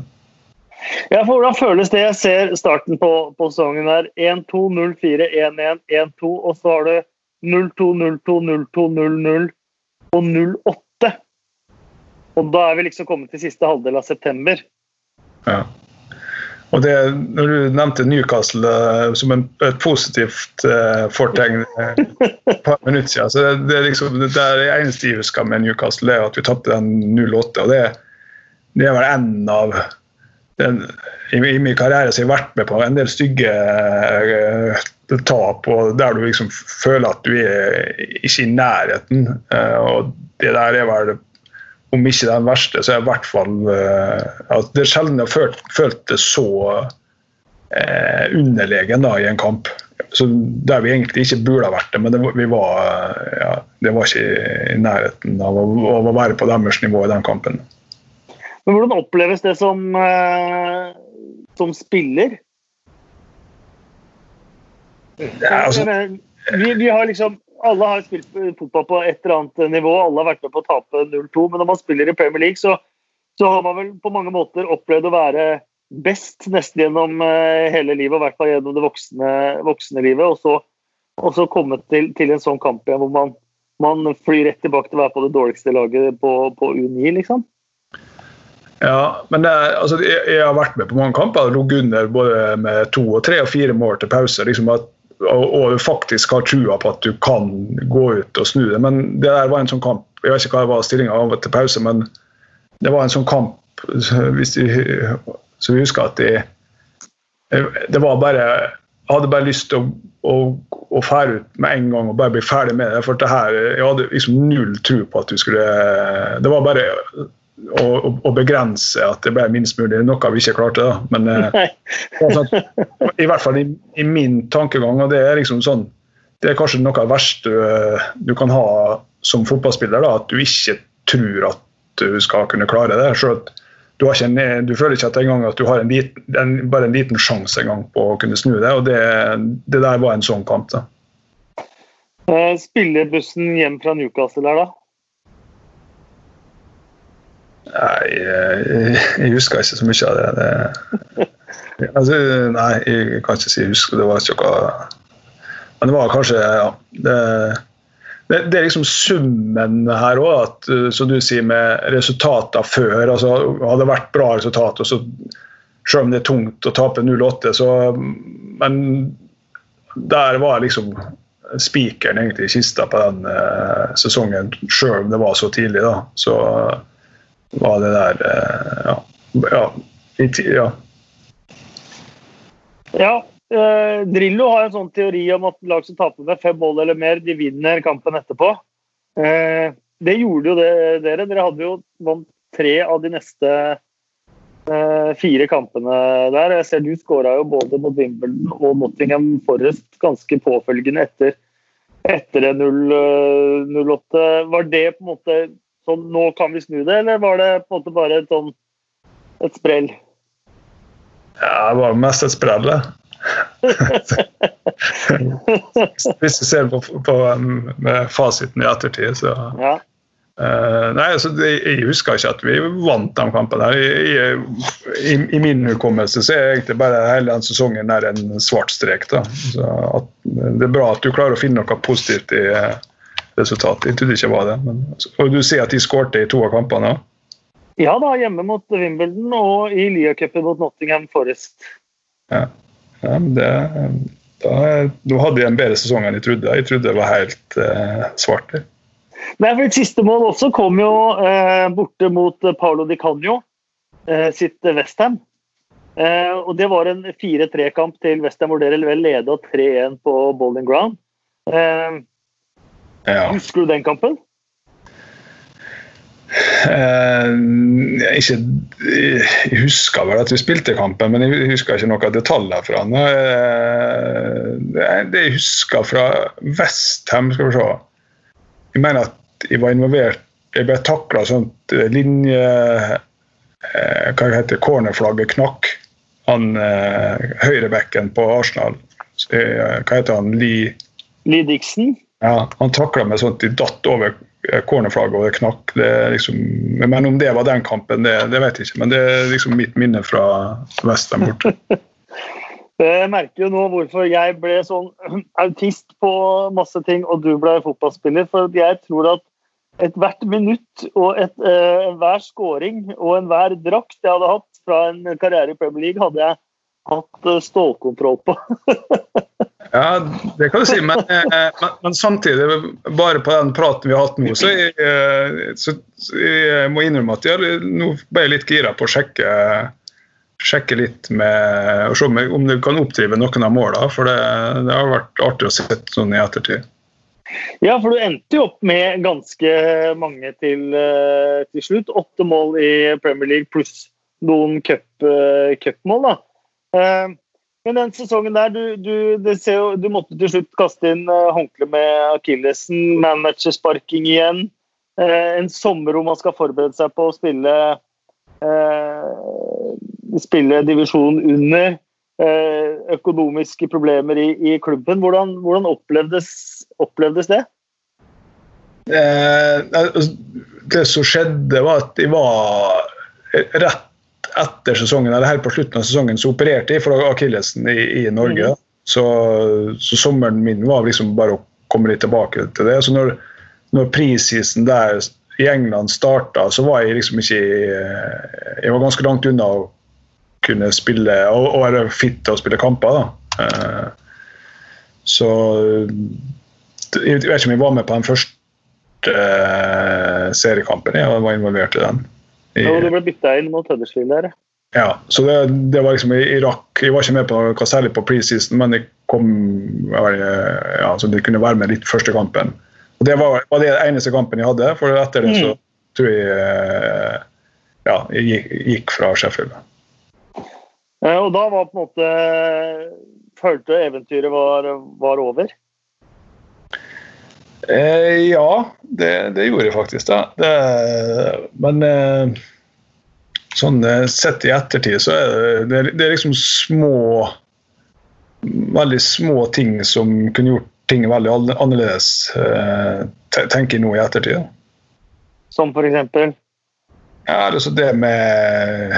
Ja, for Hvordan føles det? Jeg ser starten på, på sesongen der. 1-2, 0-4, 1-1, 1-2, og så har du 0-2, 0-2, 0-2, 0-0 og 0-8. Og da er vi liksom kommet til siste halvdel av september. Ja. Og det, når du nevnte Newcastle uh, som en, et positivt eh, fortegn et par minutter siden, så det, det, er liksom, det, er det eneste jeg husker med Newcastle, er at vi tapte den 0-8. og det, det er vel en av den, i, i, min karriere så har jeg vært med på en del stygge tap og der du liksom føler at du er ikke i nærheten. og det der er vel om ikke den verste, så er i hvert fall uh, Det er sjelden jeg har følt, det så uh, underlegen da, i en kamp. Så Der vi egentlig ikke burde ha vært det, men det, vi var, ja, det var ikke i nærheten av å, av å, være på deres nivå i den kampen. Men Hvordan oppleves det som, uh, som spiller? Ja, altså, vi, vi, har liksom alle har spilt fotball på et eller annet nivå, alle har vært med på å tape 0-2. Men når man spiller i Premier League, så, så, har man vel på mange måter opplevd å være best nesten gjennom uh, hele livet, og i hvert fall gjennom det voksne, voksne livet. Og så, og så komme til, til, en sånn kamp igjen hvor man, man, flyr rett tilbake til å være på det dårligste laget på, på U9, liksom. Ja, men er, altså, jeg, jeg, har vært med på mange kamper og ligget under både med to, og tre og fire mål til pause. liksom at og, faktisk har trua på at du kan gå ut og snu det. Men det der var en sånn kamp Jeg vet ikke hva var til pause, men det var en sånn kamp hvis de, så vi husker at de det var bare Jeg hadde bare lyst til å, å fære ut med en gang og bare bli ferdig med det. For det her, jeg hadde liksom null tro på at du skulle Det var bare å, å, begrense at det ble minst mulig, noe vi ikke klarte. da, men altså, I hvert fall i, i, min tankegang, og det er liksom sånn det er kanskje noe av det verste du, du kan ha som fotballspiller. da, At du ikke tror at du skal kunne klare det. Selv du, en, du føler ikke at, en at du har en liten, en, bare en liten sjanse en gang på å kunne snu det. og Det, det der var en sånn kamp. da. Eh, spillebussen hjem fra Newcastle der, da? Nei, jeg, husker ikke så mye av det. det altså, nei, jeg kan ikke si jeg husker. Det var ikke noe Men det var kanskje ja, det, det, det, er liksom summen her òg, som du sier, med resultater før. altså Hadde det vært bra resultat, og så, selv om det er tungt å tape 0-8, så Men der var liksom spikeren egentlig i kista på den eh, sesongen, selv om det var så tidlig. da, så var det der eh, Ja. ja, ja. ja eh, Drillo har en sånn teori om at lag som taper med fem mål eller mer, de vinner kampen etterpå. Eh, det gjorde jo det, dere. Dere hadde jo vant tre av de neste eh, fire kampene der. Jeg ser du skåra jo både mot Wimbledon og Nottingham Forest ganske påfølgende etter, etter 0-8. Var det på en måte sånn nå kan vi snu det, eller var det på en måte bare et sånn et sprell? Ja, det var mest et sprell, det. Hvis du ser på, på med fasiten i ettertid, så ja. Uh, nei, altså, Jeg husker ikke at vi vant den kampen. her. I, i, I, min hukommelse så er egentlig bare hele den sesongen der en svart strek. da. At, det er bra at du klarer å finne noe positivt i, resultat. Jeg trodde ikke det var det. Men, og du sier at de skårte i to av kampene? Ja da, hjemme mot Wimbledon og i Lia-cupen mot Nottingham Forest. Ja, ja det, da, da, hadde de en bedre sesong enn jeg trodde. Jeg trodde det var helt eh, svart. Nei, for Et siste mål også kom jo eh, borte mot Paolo Di Canio eh, sitt Westham. Eh, og det var en 4-3-kamp til Westham hvor dere vel leda 3-1 på Bowling Ground. Eh, ja. Husker du den kampen? Eh, ikke, jeg husker vel at vi spilte kampen, men jeg husker ikke noen detaljer fra den. Uh, det jeg husker fra Westham Skal vi se Jeg mener at jeg var involvert Jeg ble takla sånt eh, linje uh, Hva heter cornerflagget knakk. Han høyrebekken på Arsenal. Hva heter han? Lee Lee Dixon? Ja, han takla meg sånn at de datt over eh, cornerflagget og det knakk. Det liksom, men om det var den kampen, det, det, vet jeg ikke. Men det er liksom mitt minne fra Westham borte. Jeg merker jo nå hvorfor jeg ble sånn autist på masse ting, og du ble fotballspiller. For jeg tror at ethvert minutt og enhver uh, scoring og enhver drakt jeg hadde hatt fra en karriere i Premier League, hadde jeg hatt uh, stålkontroll på. ja, det kan du si, men, men, men, samtidig, bare på den praten vi har hatt nå, så jeg, så, så jeg må innrømme at jeg nå ble jeg litt gira på å sjekke sjekke litt med og se om du kan oppdrive noen av målene. For det, det, har vært artig å se sånn i ettertid. Ja, for du endte jo opp med ganske mange til, eh, til slutt. Åtte mål i Premier League pluss noen eh, cupmål. da. Eh, men den sesongen der, du, du, jo, du måtte til slutt kaste inn håndkle med akillesen, managersparking igjen. En sommer hvor man skal forberede seg på å spille spille divisjon under. Eh, økonomiske problemer i, i klubben. Hvordan, hvordan opplevdes, opplevdes, det? Eh, altså, det som skjedde, var at de var rett etter sesongen, eller helt på slutten av sesongen så opererte jeg for akillesen i, i, Norge. Mm. Så, så, sommeren min var liksom bare å komme litt tilbake til det. Så når, når prisisen der i England starta, så var jeg liksom ikke Jeg var ganske langt unna å kunne spille og, og være fit til å spille kamper. Da. Uh, så jeg vet ikke om jeg var med på den første uh, seriekampen. Jeg var involvert i den. Ja, Du ble bytta inn mot Huddersfield der? Ja, så det, det, var liksom i Irak. Jeg var ikke med på hva særlig på preseason, men jeg kom ja, så de kunne være med litt første kampen. Og Det var, var det eneste kampen jeg hadde, for etter det så mm. tror jeg eh, ja, jeg gikk fra Sheffield. Eh, og da var på en måte Følte eventyret var, var over? Eh, ja, det, det, gjorde jeg faktisk. da. Det, men eh, sånn eh, sett i ettertid så er det, det, er liksom små Veldig små ting som kunne gjort ting veldig annerledes, eh, tenker jeg nå i ettertid. Som for eksempel? Ja, altså det med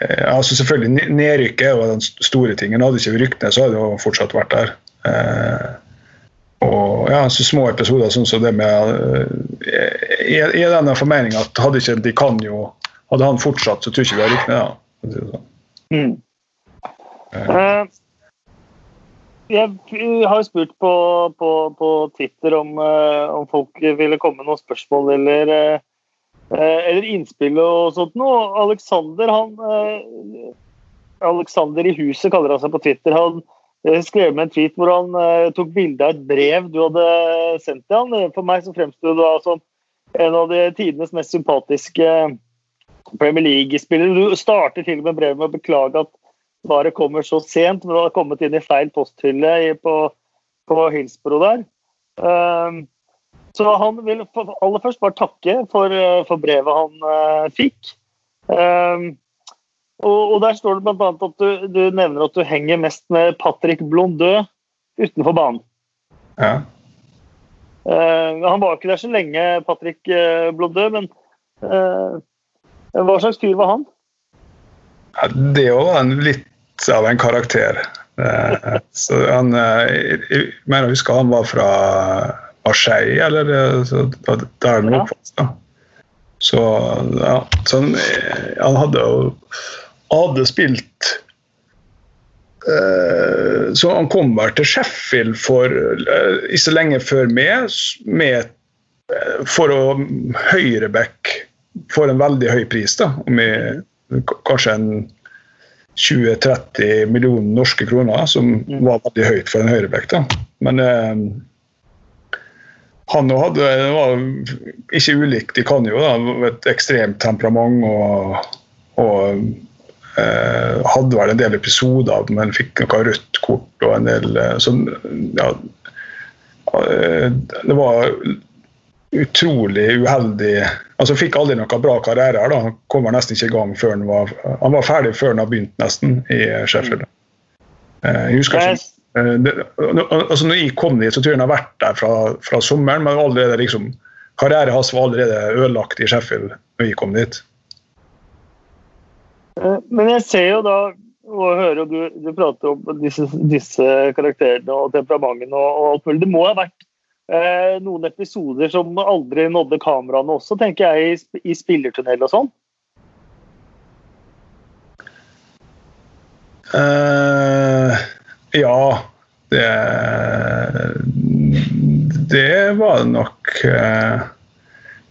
Eh, altså selvfølgelig, Nedrykket er jo den store tingen. Hadde ikke rykt ned, så hadde det jo fortsatt vært der. Eh, og ja, så Små episoder sånn som det med eh, I den formeninga at hadde ikke de kan jo Hadde han fortsatt, så tror jeg ikke vi hadde rykt ned. Da. Sånn. Mm. Uh, jeg har spurt på, på, på Twitter om, uh, om, folk ville komme med noen spørsmål eller uh, Eh, eller innspill og sånt noe. Alexander, han eh, Alexander i huset kaller han seg på Twitter. Han eh, skrev med en tweet hvor han tok bilde av et brev du hadde sendt til han. For meg så fremsto du som en av de tidenes mest sympatiske Premier League-spillere. Du starter til og med brevet med å beklage at svaret kommer så sent, men det har kommet inn i feil posthylle på, på Hillsborough der. Um, så han vil aller først bare takke for, eh, for brevet han uh, fikk. Um, og, og, der står det bl.a. at du, du, nevner at du henger mest med Patrick Blondø utenfor banen. Ja. Uh, han var ikke der så lenge, Patrick uh, Blondø, men hva slags fyr var han? Ja, det var en litt av en karakter. så han, jeg mener jeg husker han var fra Marseille, eller så, der han ja. Så ja, så han, han hadde jo hadde spilt uh, Så han kom vel til Sheffield for uh, ikke så lenge før meg, med, uh, for å høyreback for en veldig høy pris. da, med kanskje en 20-30 millioner norske kroner, som mm. var veldig høyt for en høyreback. Men han hadde, var ikke ulikt de kan jo, da, et ekstremt temperament og, og eh, hadde vel en del episoder, men fikk noe rødt kort og en del eh, sånn ja, eh, Det var utrolig uheldig altså Fikk aldri noe bra karriere. da, Han kom nesten ikke i gang før han var han var ferdig før han hadde begynt, nesten, i Sheffield. Eh, jeg husker ikke Eh, det, altså når jeg kom dit, så tror jeg han har vært der fra, fra sommeren, men allerede liksom, karrieren hans var allerede ødelagt i Sheffield når jeg kom dit. Eh, men jeg ser jo da og hører du, du prater om disse, disse, karakterene og temperamentene og, alt mulig. Det må ha vært eh, noen episoder som aldri nådde kameraene også, tenker jeg, i, i spillertunnel og sånn? Uh, ja. Det Det var nok uh,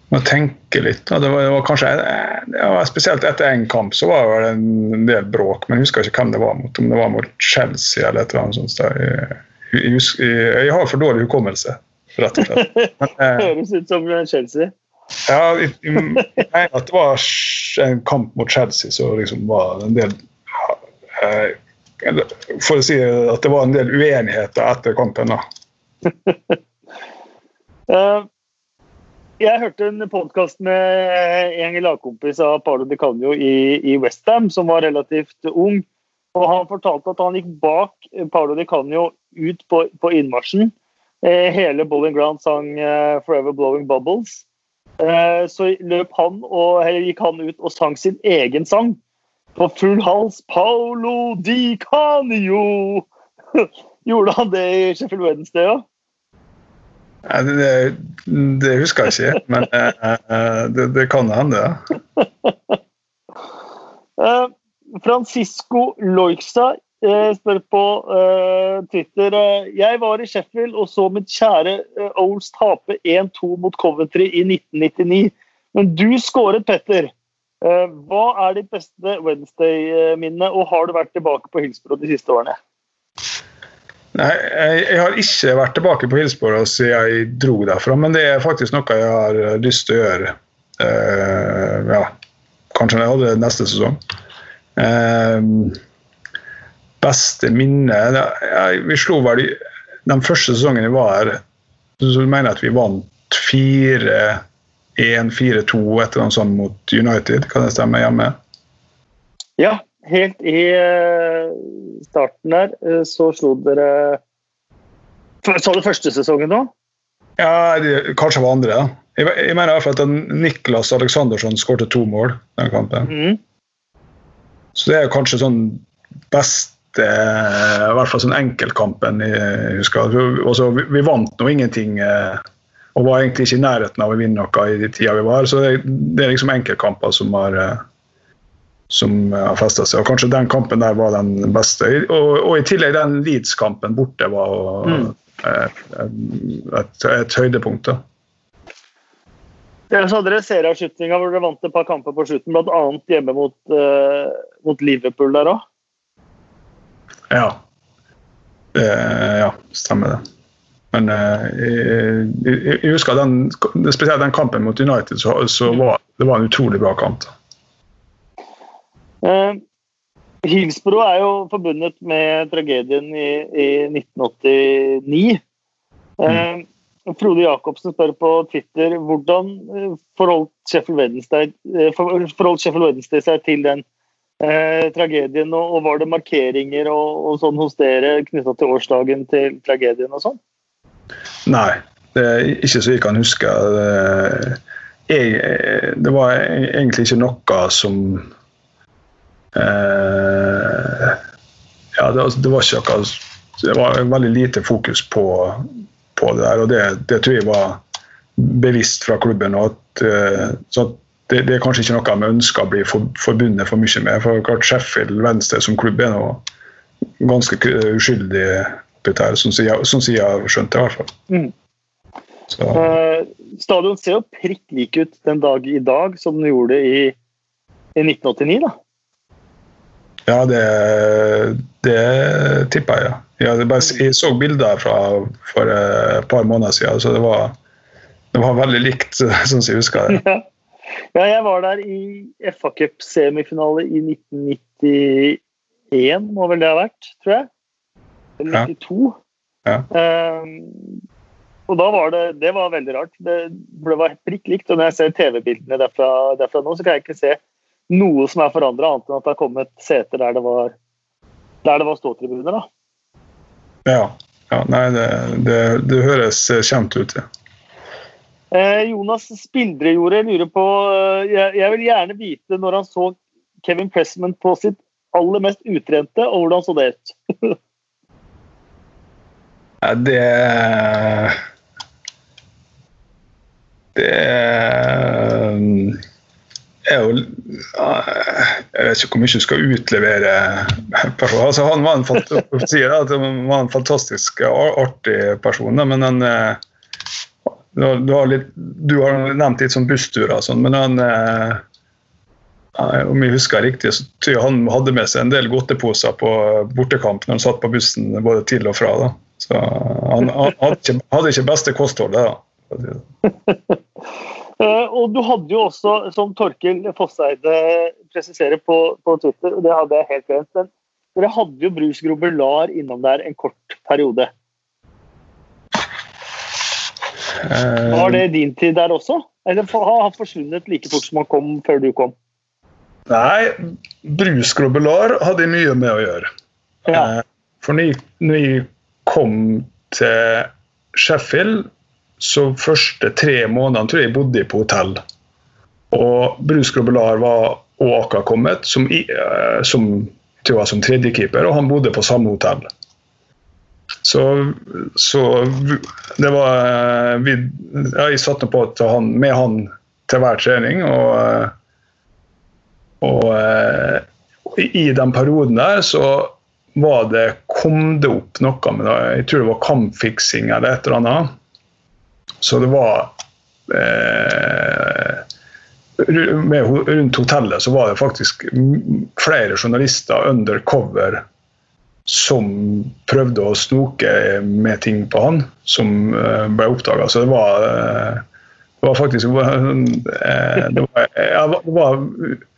må tenke litt. Det var, det var kanskje ja, Spesielt etter én kamp så var det en del bråk, men jeg husker ikke hvem det var mot. Om det var mot Chelsea eller et eller annet sånt. Jeg, jeg, jeg, jeg har for dårlig hukommelse, rett og slett. Men, eh, Høres ut som Chelsea. Ja, jeg, mener at det var en kamp mot Chelsea så liksom var en del eh, For å si at det var en del uenigheter etter kampen, da. jeg hørte en podkast med en lagkompis av Paolo Di Canio i, i Westham, som var relativt ung. og Han fortalte at han gikk bak Paolo Di Canio ut på, på innmarsjen. Eh, hele Bowling Ground sang eh, 'Forever Blowing Bubbles'. Eh, så løp han og, eller gikk han ut og sang sin egen sang på full hals. Paolo Di Canio! Gjorde han det i Sheffield Wednesday òg? Ja? Det, det, husker jeg ikke, men uh, det, det, kan hende, ja. uh, Francisco Loixa spør på Twitter Jeg var i Sheffield og så mitt kjære Ols tape 1-2 mot Coventry i 1999. Men du skåret, Petter. hva er ditt beste Wednesday-minne, og har du vært tilbake på Hillsborough de siste årene? Nei, jeg, jeg, har ikke vært tilbake på Hillsborough siden jeg dro derfra, men det er faktisk noe jeg har lyst til å gjøre. Uh, ja, kanskje jeg hadde det neste sesong. Uh, beste minne Vi slo vel den første sesongen jeg var her, så mener jeg at vi vant 4-1-4-2 et eller annet sånt mot United. Kan det stemme hjemme? Ja, helt i starten der, eh, så slo dere Sa du første sesongen nå? Ja, det, kanskje var andre. Ja. Jeg, jeg mener i hvert fall at Niklas Aleksandersson skårte to mål den kampen. Mm. Så det er kanskje sånn beste I hvert fall sånn enkeltkampen jeg husker. Altså, vi, vi vant nå ingenting eh, og var egentlig ikke i nærheten av å vinne noe i de tida vi var. Så det, det er liksom enkeltkamper som har eh, som har festa seg. Og kanskje den kampen der var den beste. Og, og i tillegg den Leeds-kampen borte var mm. et, et, et, høydepunkt. da. Ja, så hadde dere serieavslutninga hvor dere vant et par kamper på slutten, bl.a. hjemme mot, uh, mot, Liverpool der òg. Ja. Uh, ja, stemmer det. Men uh, jeg, jeg, husker den, spesielt den kampen mot United, så, så var det var en utrolig bra kamp. da. Uh, Hillsborough er jo forbundet med tragedien i, i 1989. Uh, Frode Jacobsen spør på Twitter hvordan eh, forholdt Sheffield Wednesday, seg til den eh, tragedien, og, og, var det markeringer og, og sånn hos dere knytta til årsdagen til tragedien og sånn? Nei, det er ikke så jeg kan huske. Jeg, det var egentlig ikke noe som Eh, ja, det, det, var ikke akkurat Det var veldig lite fokus på, på det der, og det, det, tror jeg var bevisst fra klubben. At, eh, så det, det, er kanskje ikke noe vi ønsker å bli for, forbundet for mye med. for klart Sheffield Venstre som klubb er nå ganske uskyldig oppi der, sånn som jeg har skjønt det, i hvert fall. Mm. Uh, stadion ser jo prikk lik ut den dag i dag som den gjorde i, i 1989, da? Ja, det, det tipper jeg. Ja. Jeg, bare, jeg så bilder fra for et par måneder siden, så det var, det var veldig likt, sånn som jeg husker det. Ja. jeg var der i FA Cup-semifinale i 1991, må vel det ha vært, tror jeg. Eller 92. Ja. Um, og da var det, det var veldig rart. Det, det var prikk likt. Og når jeg ser TV-bildene derfra, derfra, nå, så kan jeg ikke se noe som er forandra, annet enn at det har kommet seter der det var, der det var ståtribuner. da. Ja. ja nei, det, det, det, høres kjent ut, ja. Eh, Jonas Spildrejordet lurer på eh, jeg, jeg, vil gjerne vite når han så Kevin Pressman på sitt aller mest utrente, og hvordan så det ut? det Det er jo Jeg vet ikke hvor mye du skal utlevere. Altså, han var en, var en fantastisk artig person, men han du har, litt, du har nevnt litt sånn bussturer, sånn, men han om jeg husker riktig, så tror jeg han hadde med seg en del godteposer på bortekamp når han satt på bussen både til og fra. Da. Så han, han hadde, ikke, hadde, ikke, beste kostholdet. da. Eh, og du hadde jo også, som Torkil Fosseide presiserer på, på Twitter, og det hadde jeg helt glemt, men dere hadde jo Bruce Grobelar innom der en kort periode. Eh, Var det din tid der også? Eller har han forsvunnet like fort som han kom før du kom? Nei, Bruce Grobelar hadde mye med å gjøre. Ja. Eh, for når jeg kom til Sheffield så første tre månedene tror jeg jeg bodde på hotell. Og Bruce Grobelar var og akkurat kommet, som, uh, som, var som tredjekeeper, og han bodde på samme hotell. Så, så det var uh, vi, ja, Jeg satte på han, med han til hver trening, og, uh, og i den perioden der så var det, kom det opp noe med. Jeg tror det var kampfiksing eller et eller annet. Så det var eh, Rundt hotellet så var det faktisk flere journalister undercover som prøvde å snoke med ting på han, som eh, ble oppdaga. Så det var eh, det var faktisk eh, det var, ja, det var,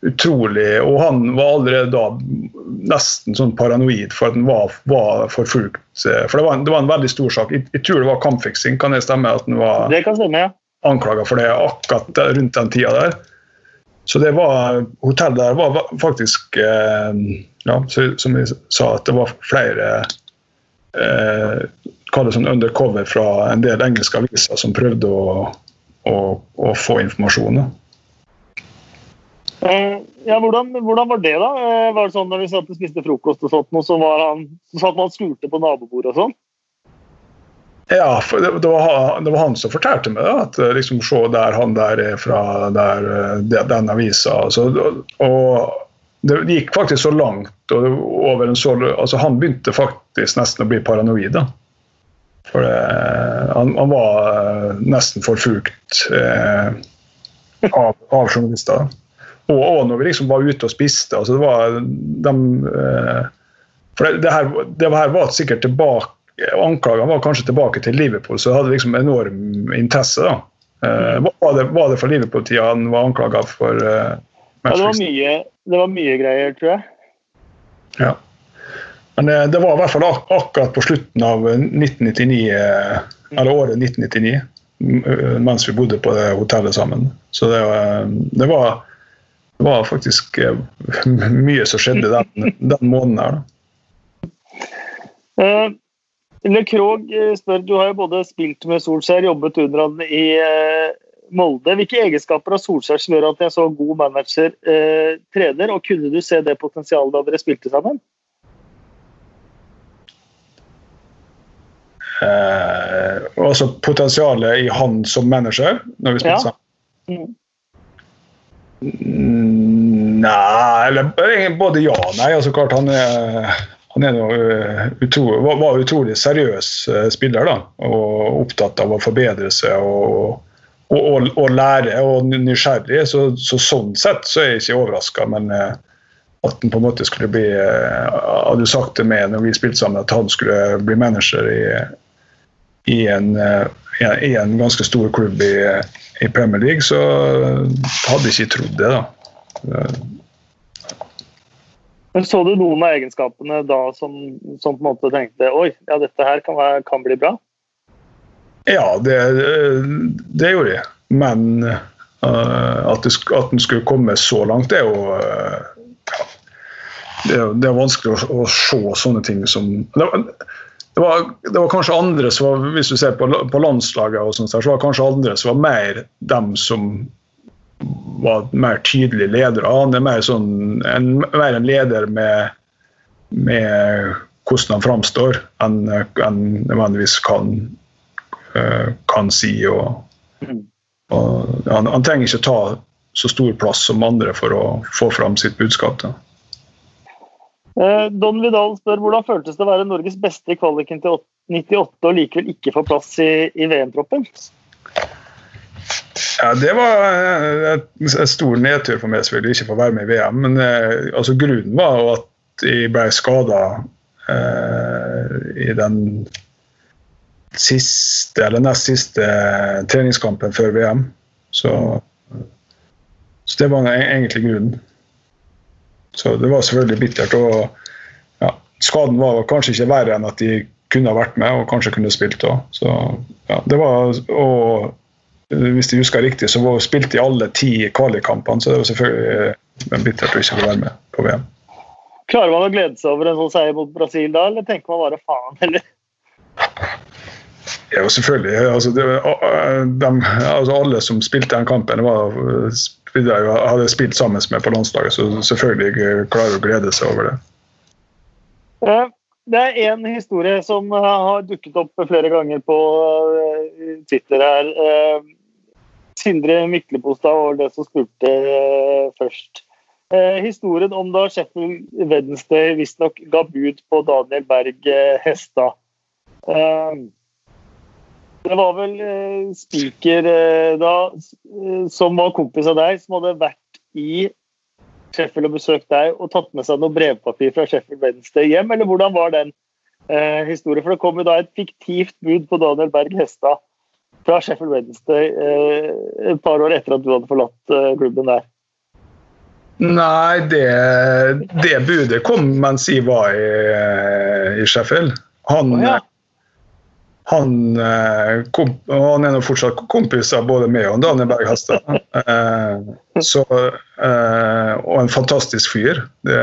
utrolig Og han var allerede da nesten sånn paranoid for at han var, var forfulgt. Eh, for det var, en, det var, en, veldig stor sak. Jeg, jeg, tror det var kampfiksing, kan det stemme? At han var det kan stemme, ja. anklaga for det akkurat rundt den tida der. Så det var Hotellet der var faktisk eh, ja, Som vi sa, at det var flere eh, Kall det sånn undercover fra en del engelske aviser som prøvde å å, å få informasjon. Eh, ja, hvordan, hvordan, var det, da? Eh, var det sånn Når vi satt og spiste frokost, og sånt, og så, var han, så satt man og skulte på nabobordet og sånn? Ja, det, det, var, det, var, han som fortalte meg det. At eh, liksom, se der han der er fra der, den avisa. Altså, og det gikk faktisk så langt. over en så, altså, Han begynte faktisk nesten å bli paranoid. da. For det, han, han, var eh, nesten forfulgt eh, av, av, journalister. Og, og, når vi liksom var ute og spiste. altså det var de, eh, For det, det, her, det her var sikkert tilbake Anklagene var kanskje tilbake til Liverpool, så det hadde liksom enorm interesse. da. Eh, var, det, var det for Liverpool-tida han var anklaga for eh, ja, det var, mye, det var mye greier, tror jeg. Ja. Men eh, det var i hvert fall ak akkurat på slutten av 1999, eh, eller året 1999, eh, mens vi bodde på det hotellet sammen. Så det, det, var, det var, faktisk mye som skjedde den, den måneden her. Uh, Le Krog spør, du har jo både spilt med Solskjær, jobbet under han i uh, Molde. Hvilke egenskaper av Solskjær som gjør at jeg så god manager, uh, trener, og kunne du se det potensialet da dere spilte sammen? Eh, altså potensialet i han som manager når vi spilte sammen? Mm, nei eller Både ja og nei. altså klart Han er, han er noe, utro, var, var utrolig seriøs uh, spiller da, og opptatt av å forbedre seg og, og, og, og lære og nysgjerrig. Så, så, sånn sett så er jeg ikke overraska, men at han på en måte skulle bli Hadde du sagt det med når vi spilte sammen at han skulle bli manager i, i en, eh, i en ganske stor klubb i, i, Premier League, så hadde jeg ikke trodd det. da. Men Så du noen av egenskapene da som, som på en måte tenkte oi, ja, dette her kan, være, kan bli bra? Ja, det, det gjorde jeg. Men uh, at, det, at den skulle komme så langt, det er jo uh, det, er, det, er, vanskelig å, å, se sånne ting som det, det var, det var, kanskje andre som var, Hvis du ser på, på landslaget, og sånt, så var kanskje andre som var mer dem som var mer tydelige ledere. Han er mer, sånn, en, mer en leder med, med hvordan han framstår, enn en nødvendigvis kan, uh, kan si. Og, mm. og han, han, trenger ikke ta så stor plass som andre for å få fram sitt budskap. Da. Eh, Don Vidal spør hvordan føltes det å være Norges beste i kvaliken til 98 og likevel ikke få plass i, i VM-troppen? Ja, Det var en eh, stor nedtur for meg selvfølgelig ikke få være med i VM. Men eh, altså, grunnen var at jeg ble skada eh, i den siste, eller nest siste treningskampen før VM. Så, så det var egentlig grunnen. Så det var selvfølgelig bittert. og ja, Skaden var kanskje ikke verre enn at de kunne ha vært med og kanskje kunne spilt òg. Ja, det var og hvis de husker riktig, så var spilte de alle ti kvalikkampene, så det var selvfølgelig bittert å ikke få være med på VM. Klarer man å glede seg over en sånn seier mot Brasil da, eller tenker man bare faen, eller? Ja, selvfølgelig. Altså, det, de, altså, alle som spilte den kampen, var, hadde spilt sammen med på landslaget, så selvfølgelig klarer å glede seg over det. Eh, det er én historie som har dukket opp flere ganger på eh, Twitter her. Eh, Sindre Myklebostad var det som spurte uh, først. Historien om da Sheffield Wednesday visstnok ga bud på Daniel Berg Hestad. Det var vel Spiker da, som var kompis av deg, som hadde vært i Sheffield og besøkt deg og tatt med seg noe brevpapir fra Sheffield Wednesday hjem, eller hvordan var den historien? For det kom jo da et fiktivt bud på Daniel Berg Hestad fra Sheffield Wednesday eh, et par år etter at du hadde forlatt eh, klubben der? Nei, det, det budet kom mens jeg var i, i Sheffield. Han, oh, ja. Han, kom, han er nå fortsatt kompis av både meg og Daniel Berg Hestad. så, og en fantastisk fyr det,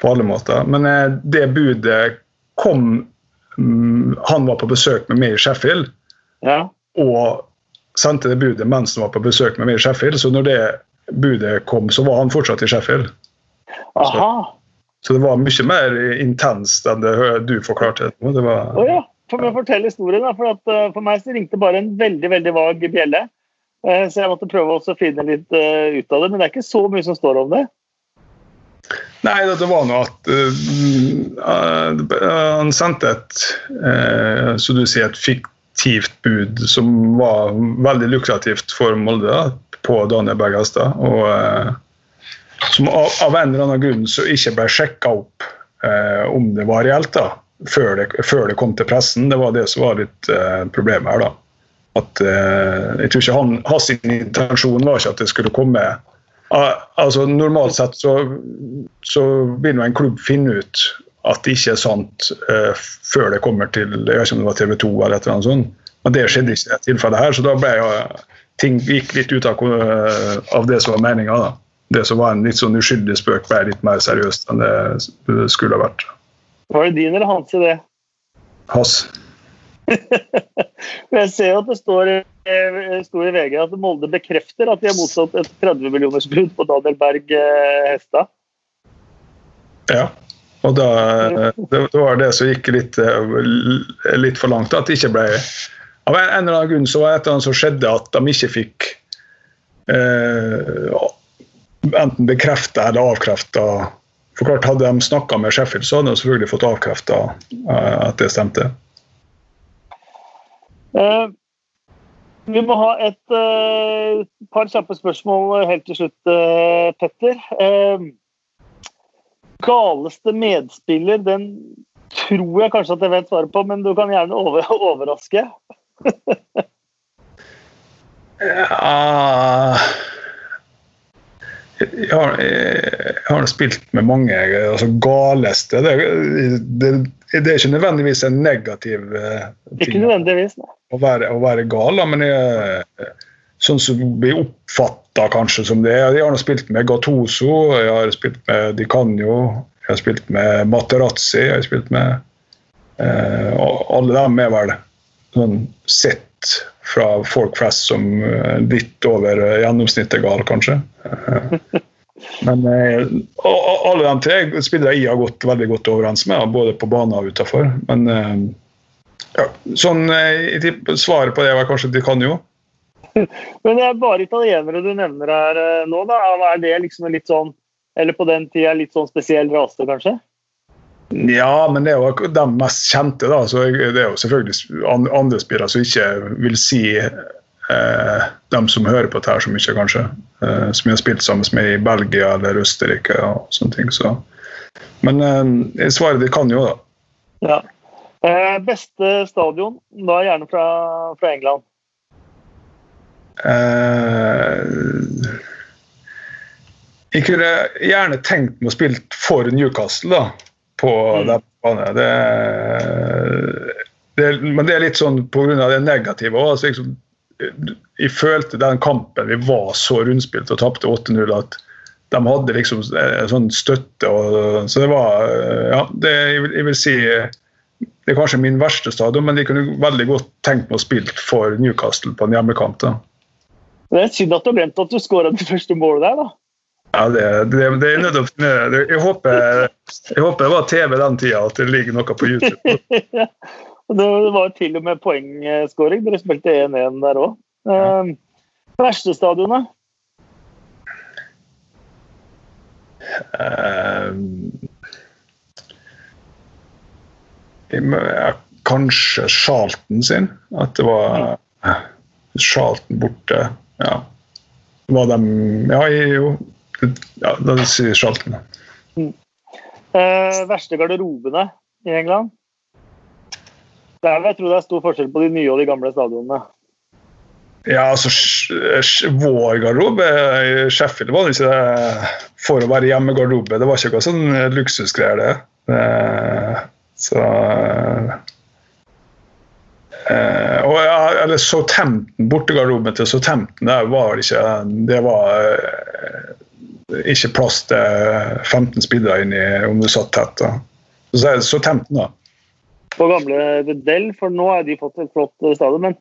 på alle måter. Men det budet kom mm, Han var på besøk med meg i Sheffield. Ja. Og sendte det budet mens han var på besøk med meg i Sheffield. Så når det budet kom, så var han fortsatt i Sheffield. Så, så, det var mye mer intenst enn det du forklarte. Det var, oh, ja. For meg fortelle historien, da, for, at, eh, for meg så ringte bare en veldig veldig vag bjelle. Eh, så jeg måtte prøve å finne litt uh, ut av det. Men det er ikke så mye som står om det. Nei, det var noe at uh, han sendte et uh, så du sier, et fiktivt bud som var veldig lukrativt for Molde da, på Daniel Bergestad. Og uh, som av, av, en eller annen grunn så ikke ble sjekka opp eh, om det var reelt da, før det, før det, kom til pressen. Det var det som var litt eh, problemet her. da. At, eh, jeg tror ikke han, Hans intensjon var ikke at det skulle komme altså Normalt sett så, så vil en klubb finne ut at det ikke er sant uh, før det kommer til jeg vet ikke om det var TV 2 eller et eller annet sånt. Men det skjedde ikke i dette tilfellet her, så da ble jo ting gikk litt ut av, uh, av det som var meninga. Det som var en litt sånn uskyldig spøk, ble litt mer seriøst enn det skulle ha vært. Var det din eller hans idé? Hans. jeg ser jo at det står, står, i VG at Molde bekrefter at de har mottatt et 30 millioners bud på Daniel Berg Hesta. Hestad. Ja. Og da, det, var det som gikk litt, eh, litt for langt. At det ikke ble Av en eller annen grunn så var det et eller annet som skjedde at de ikke fikk eh, enten bekrefta eller avkrefta For klart, hadde de snakka med Sheffield, så hadde de selvfølgelig fått avkrefta eh, at det stemte. Uh, vi må ha et uh, par kjappe spørsmål helt til slutt, uh, Petter galeste medspiller, den tror jeg kanskje at jeg vet svaret på, men du kan gjerne over overraske. ja jeg har, jeg har, spilt med mange altså galeste. Det, det, det, er ikke nødvendigvis en negativ uh, ting ikke nødvendigvis, å være, å være gal, men jeg, sånn som blir oppfatta kanskje som det. Jeg har spilt med Gattoso, jeg har spilt med Di Canio, jeg har spilt med Materazzi, jeg har spilt med eh, Alle dem er vel sånn sett fra folk flest som eh, litt over gjennomsnittet gal, kanskje. Men alle de tre spillere jeg har gått veldig godt overens med, både på banen og utafor. Men ja, sånn, svaret på det var kanskje de kan jo. Men det er bare italienere du nevner her nå, da. Er det liksom litt sånn, eller på den tida litt sånn spesiell rase, kanskje? Ja, men det er jo de mest kjente. da, så Det er jo selvfølgelig andre spillere som ikke vil si eh, dem som hører på dette så mye, kanskje. Eh, som vi har spilt sammen med i Belgia eller Østerrike og sånne ting. Så. Men eh, svaret de kan jo, da. Ja. Eh, beste stadion, da gjerne fra, fra England? Eh, jeg kunne gjerne tenkt meg å spille for Newcastle, da på mm. den banen. Det, det, men det er litt sånn pga. det negative òg. Altså, liksom, jeg følte den kampen vi var så rundspilt og tapte 8-0 at de hadde liksom sånn støtte. Og, så det var Ja, det, jeg, vil, jeg vil si det er kanskje min verste stadion, men de kunne veldig godt tenkt meg å spille for Newcastle på en hjemmekamp. da. Det er synd at du har glemt at du skåra det første målet der, da. Ja, det, det, det er nødt til jeg håper, jeg håper det var TV den tida, at det ligger noe på YouTube. ja, det var til og med poengskåring. Dere spilte 1-1 der òg. Ehm, verste stadionet? Uh, kanskje Charlton sin. At det var Charlton borte. Ja. Var de Ja, jo ja, da sier Charlton. Mm. Eh, verste garderobene i England? Der jeg tro det er stor forskjell på de nye og de gamle stadionene. Ja, altså Vår garderobe i Sheffield var det ikke det for å være hjemmegarderobe. Det var ikke noe sånn luksusgreier, det. Eh, så eh, og ja, eller Southampton, bortegarderoben til Southampton, det var ikke Det var eh, ikke plass til 15 spillere inni om du satt tett. Da. Så, så det den, da. På gamle Vedell, for nå har de fått et flott stadion, men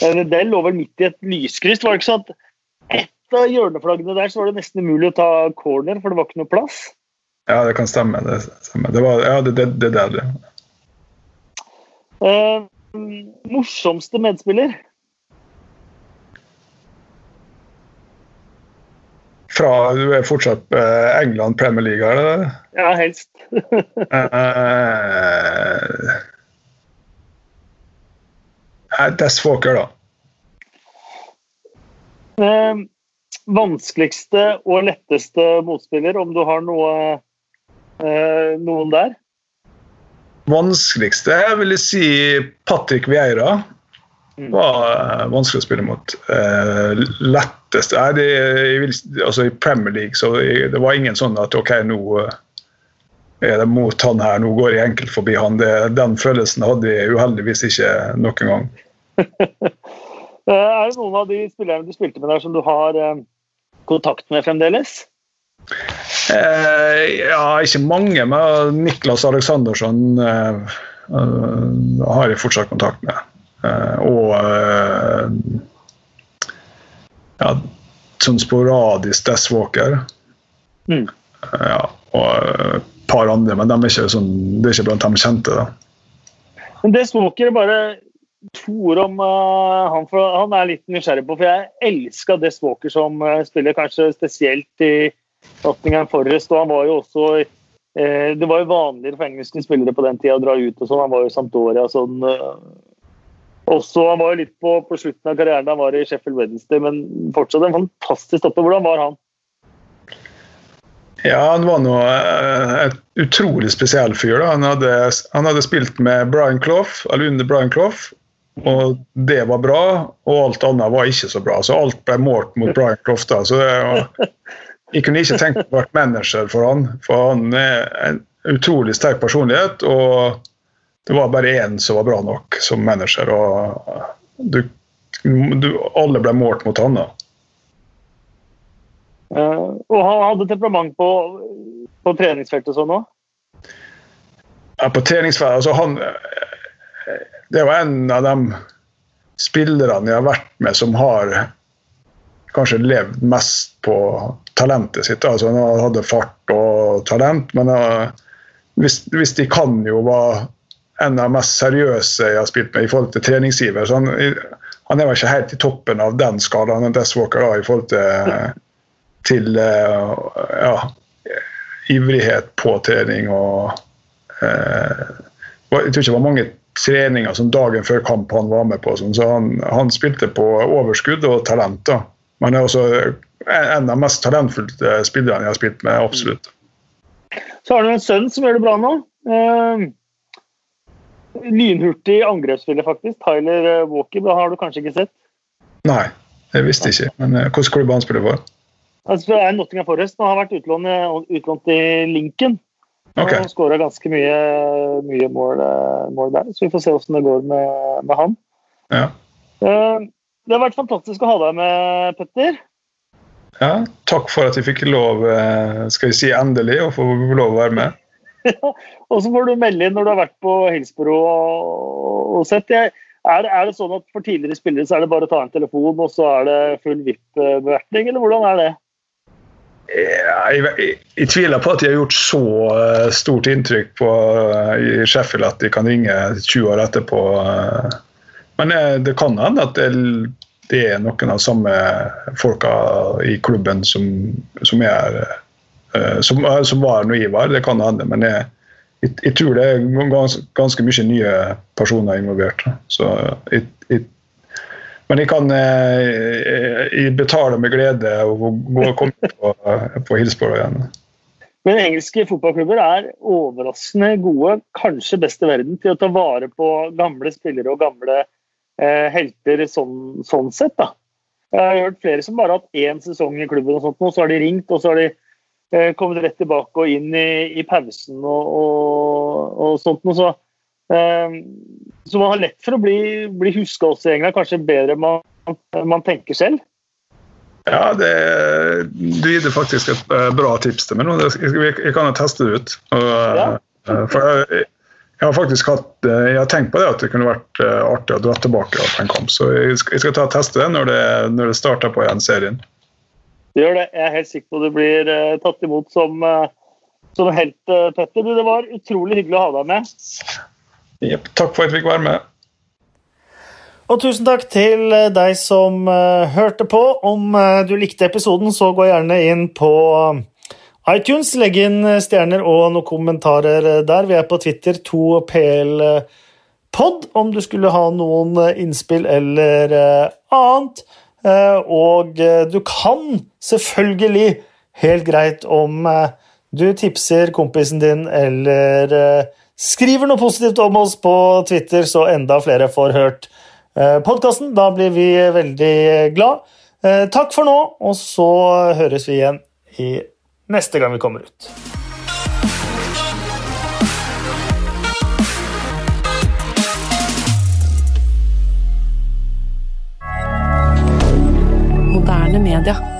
Vedell lå vel midt i et lyskryss. Var det ikke sånn at ett av hjørneflaggene der så var det nesten umulig å ta corner, for det var ikke noe plass? Ja, det kan stemme. Det, stemmer. det var ja, det, det, det der, det. Uh, morsomste medspiller? Fra Du er fortsatt uh, England Premier League, er det Ja, helst. uh, Dess Walker, da. Uh, vanskeligste og letteste motspiller, om du har noe, uh, noen der? Vanskeligste vil jeg si Patrick Vieira. Mm. var vanskelig å spille mot. Uh, letteste Nei, det, altså I Premier League så det var ingen sånn at OK, nå uh, er det mot han her, nå går jeg enkelt forbi han. Det, den følelsen hadde jeg uheldigvis ikke noen gang. Eh, er det noen av de spillerne du spilte med der som du har kontakt med fremdeles? ja, ikke mange, men Niklas Aleksandersson har jeg fortsatt kontakt med. Eh, og eh, ja, sånn sporadisk Death Walker. Mm. Ja, og et par andre, men de er sånn, det er ikke blant de kjente. da. Men Death Walker bare to ord om uh, han, for han er litt nysgjerrig på. For jeg elska Death Walker som uh, spiller, kanskje spesielt i Nottingham Forrest. Og han var jo også uh, Det var jo vanligere for engelske spillere på den tida å dra ut og sånn. Han var jo Sampdoria sånn også, han var jo litt på, på slutten av karrieren da han var i Sheffield Wednesday, men fortsatt en fantastisk stopper. Hvordan var han? Ja, han var nå eh, et utrolig spesiell fyr. da. Han hadde, han hadde spilt med Brian Clough, eller under Brian Clough, og det var bra. Og alt annet var ikke så bra. Så alt ble målt mot Brian Clough. da. Så var, Jeg kunne ikke tenkt meg å være manager for han, for han er en utrolig sterk personlighet. og det var bare én som var bra nok som manager, og du, du, alle ble målt mot han. da. Uh, og han hadde temperament på, på treningsfeltet sånn òg? Ja, på treningsfeltet altså han Det var en av de spillerne jeg har vært med som har kanskje levd mest på talentet sitt. Altså, han hadde fart og talent, men uh, hvis, hvis, de kan jo være en av de mest seriøse jeg har spilt med i forhold til treningsgiver. Så han, han er vel ikke helt i toppen av den skalaen Dess Walker da, i forhold til, til uh, ja, ivrighet på trening og eh, Jeg tror ikke det var mange treninger som dagen før kamp han var med på. Sånn, så han, han, spilte på overskudd og talent. da. Men er også en av de mest talentfulle spillerne jeg har spilt med. absolutt. Så har du en sønn som gjør det bra nå. Eh, lynhurtig angrepsspiller, faktisk. Tyler eh, Walker. Det har du kanskje ikke sett? Nei, jeg visste ikke. Men eh, hvilken klubb han spiller for? Altså, det er Nottingham Forest. Han har vært utlånt, utlånt i Lincoln. Okay. Han skåra ganske mye, mye mål, eh, mål, der, så vi får se hvordan det går med, med han. Ja. Uh, det har vært fantastisk å ha deg med, Petter. Ja, takk for at jeg fikk lov, eh, skal vi si endelig, å få lov å være med. og så får du melde inn når du har vært på Hillsboro og, sett. Jeg, er, er, det sånn at for tidligere spillere så er det bare å ta en telefon, og så er det full VIP-bevertning, eller hvordan er det? Jeg, jeg, jeg, tviler på at de har gjort så uh, stort inntrykk på, uh, i Sheffield at de kan ringe 20 år etterpå. Uh, men det kan hende at det, det, er noen av samme folka i klubben som, som, er, som, som var noe Ivar, var. Det kan hende. Men jeg, jeg, tror det er ganske, ganske mye nye personer involvert. Så jeg, men jeg kan eh, jeg betale med glede og gå og komme på, på Hillsborough igjen. Men engelske fotballklubber er overraskende gode, kanskje best i verden, til å ta vare på gamle spillere og gamle eh, helter sånn, sånn, sett. da. Jeg har hørt flere som bare har hatt én sesong i klubben, og sånt, og så har de ringt og så har de eh, kommet rett tilbake og inn i, i pausen og, og, og sånt. Og så eh, så man har lett for å bli, bli huska også i England, kanskje bedre enn man, man, tenker selv? Ja, det, du gir det faktisk et eh, bra tips til meg nå. Jeg kan jo teste det ut. Og, ja. Eh, for jeg, jeg, har faktisk hatt, eh, jeg har tenkt på det at det kunne vært artig å dra tilbake på en kamp. Så jeg skal, jeg skal ta og teste det når det, når det starter på igjen serien. Du gjør det. Jeg er helt sikker på at du blir tatt imot som, som helt, Petter. Det var utrolig hyggelig å ha deg med. Yep, takk for at jeg fikk være med. Og tusen takk til eh, deg som uh, hørte på. Om uh, du likte episoden, så gå gjerne inn på iTunes. Legg inn stjerner og noen kommentarer der. Vi er på Twitter 2plpod om du skulle ha noen innspill eller annet. Og du kan selvfølgelig, helt greit, om du tipser kompisen din eller skriver noe positivt om oss på Twitter, så enda flere får hørt eh, podkasten. Da blir vi veldig glad. Eh, takk for nå, og så høres vi igjen i neste gang vi kommer ut. Moderne media.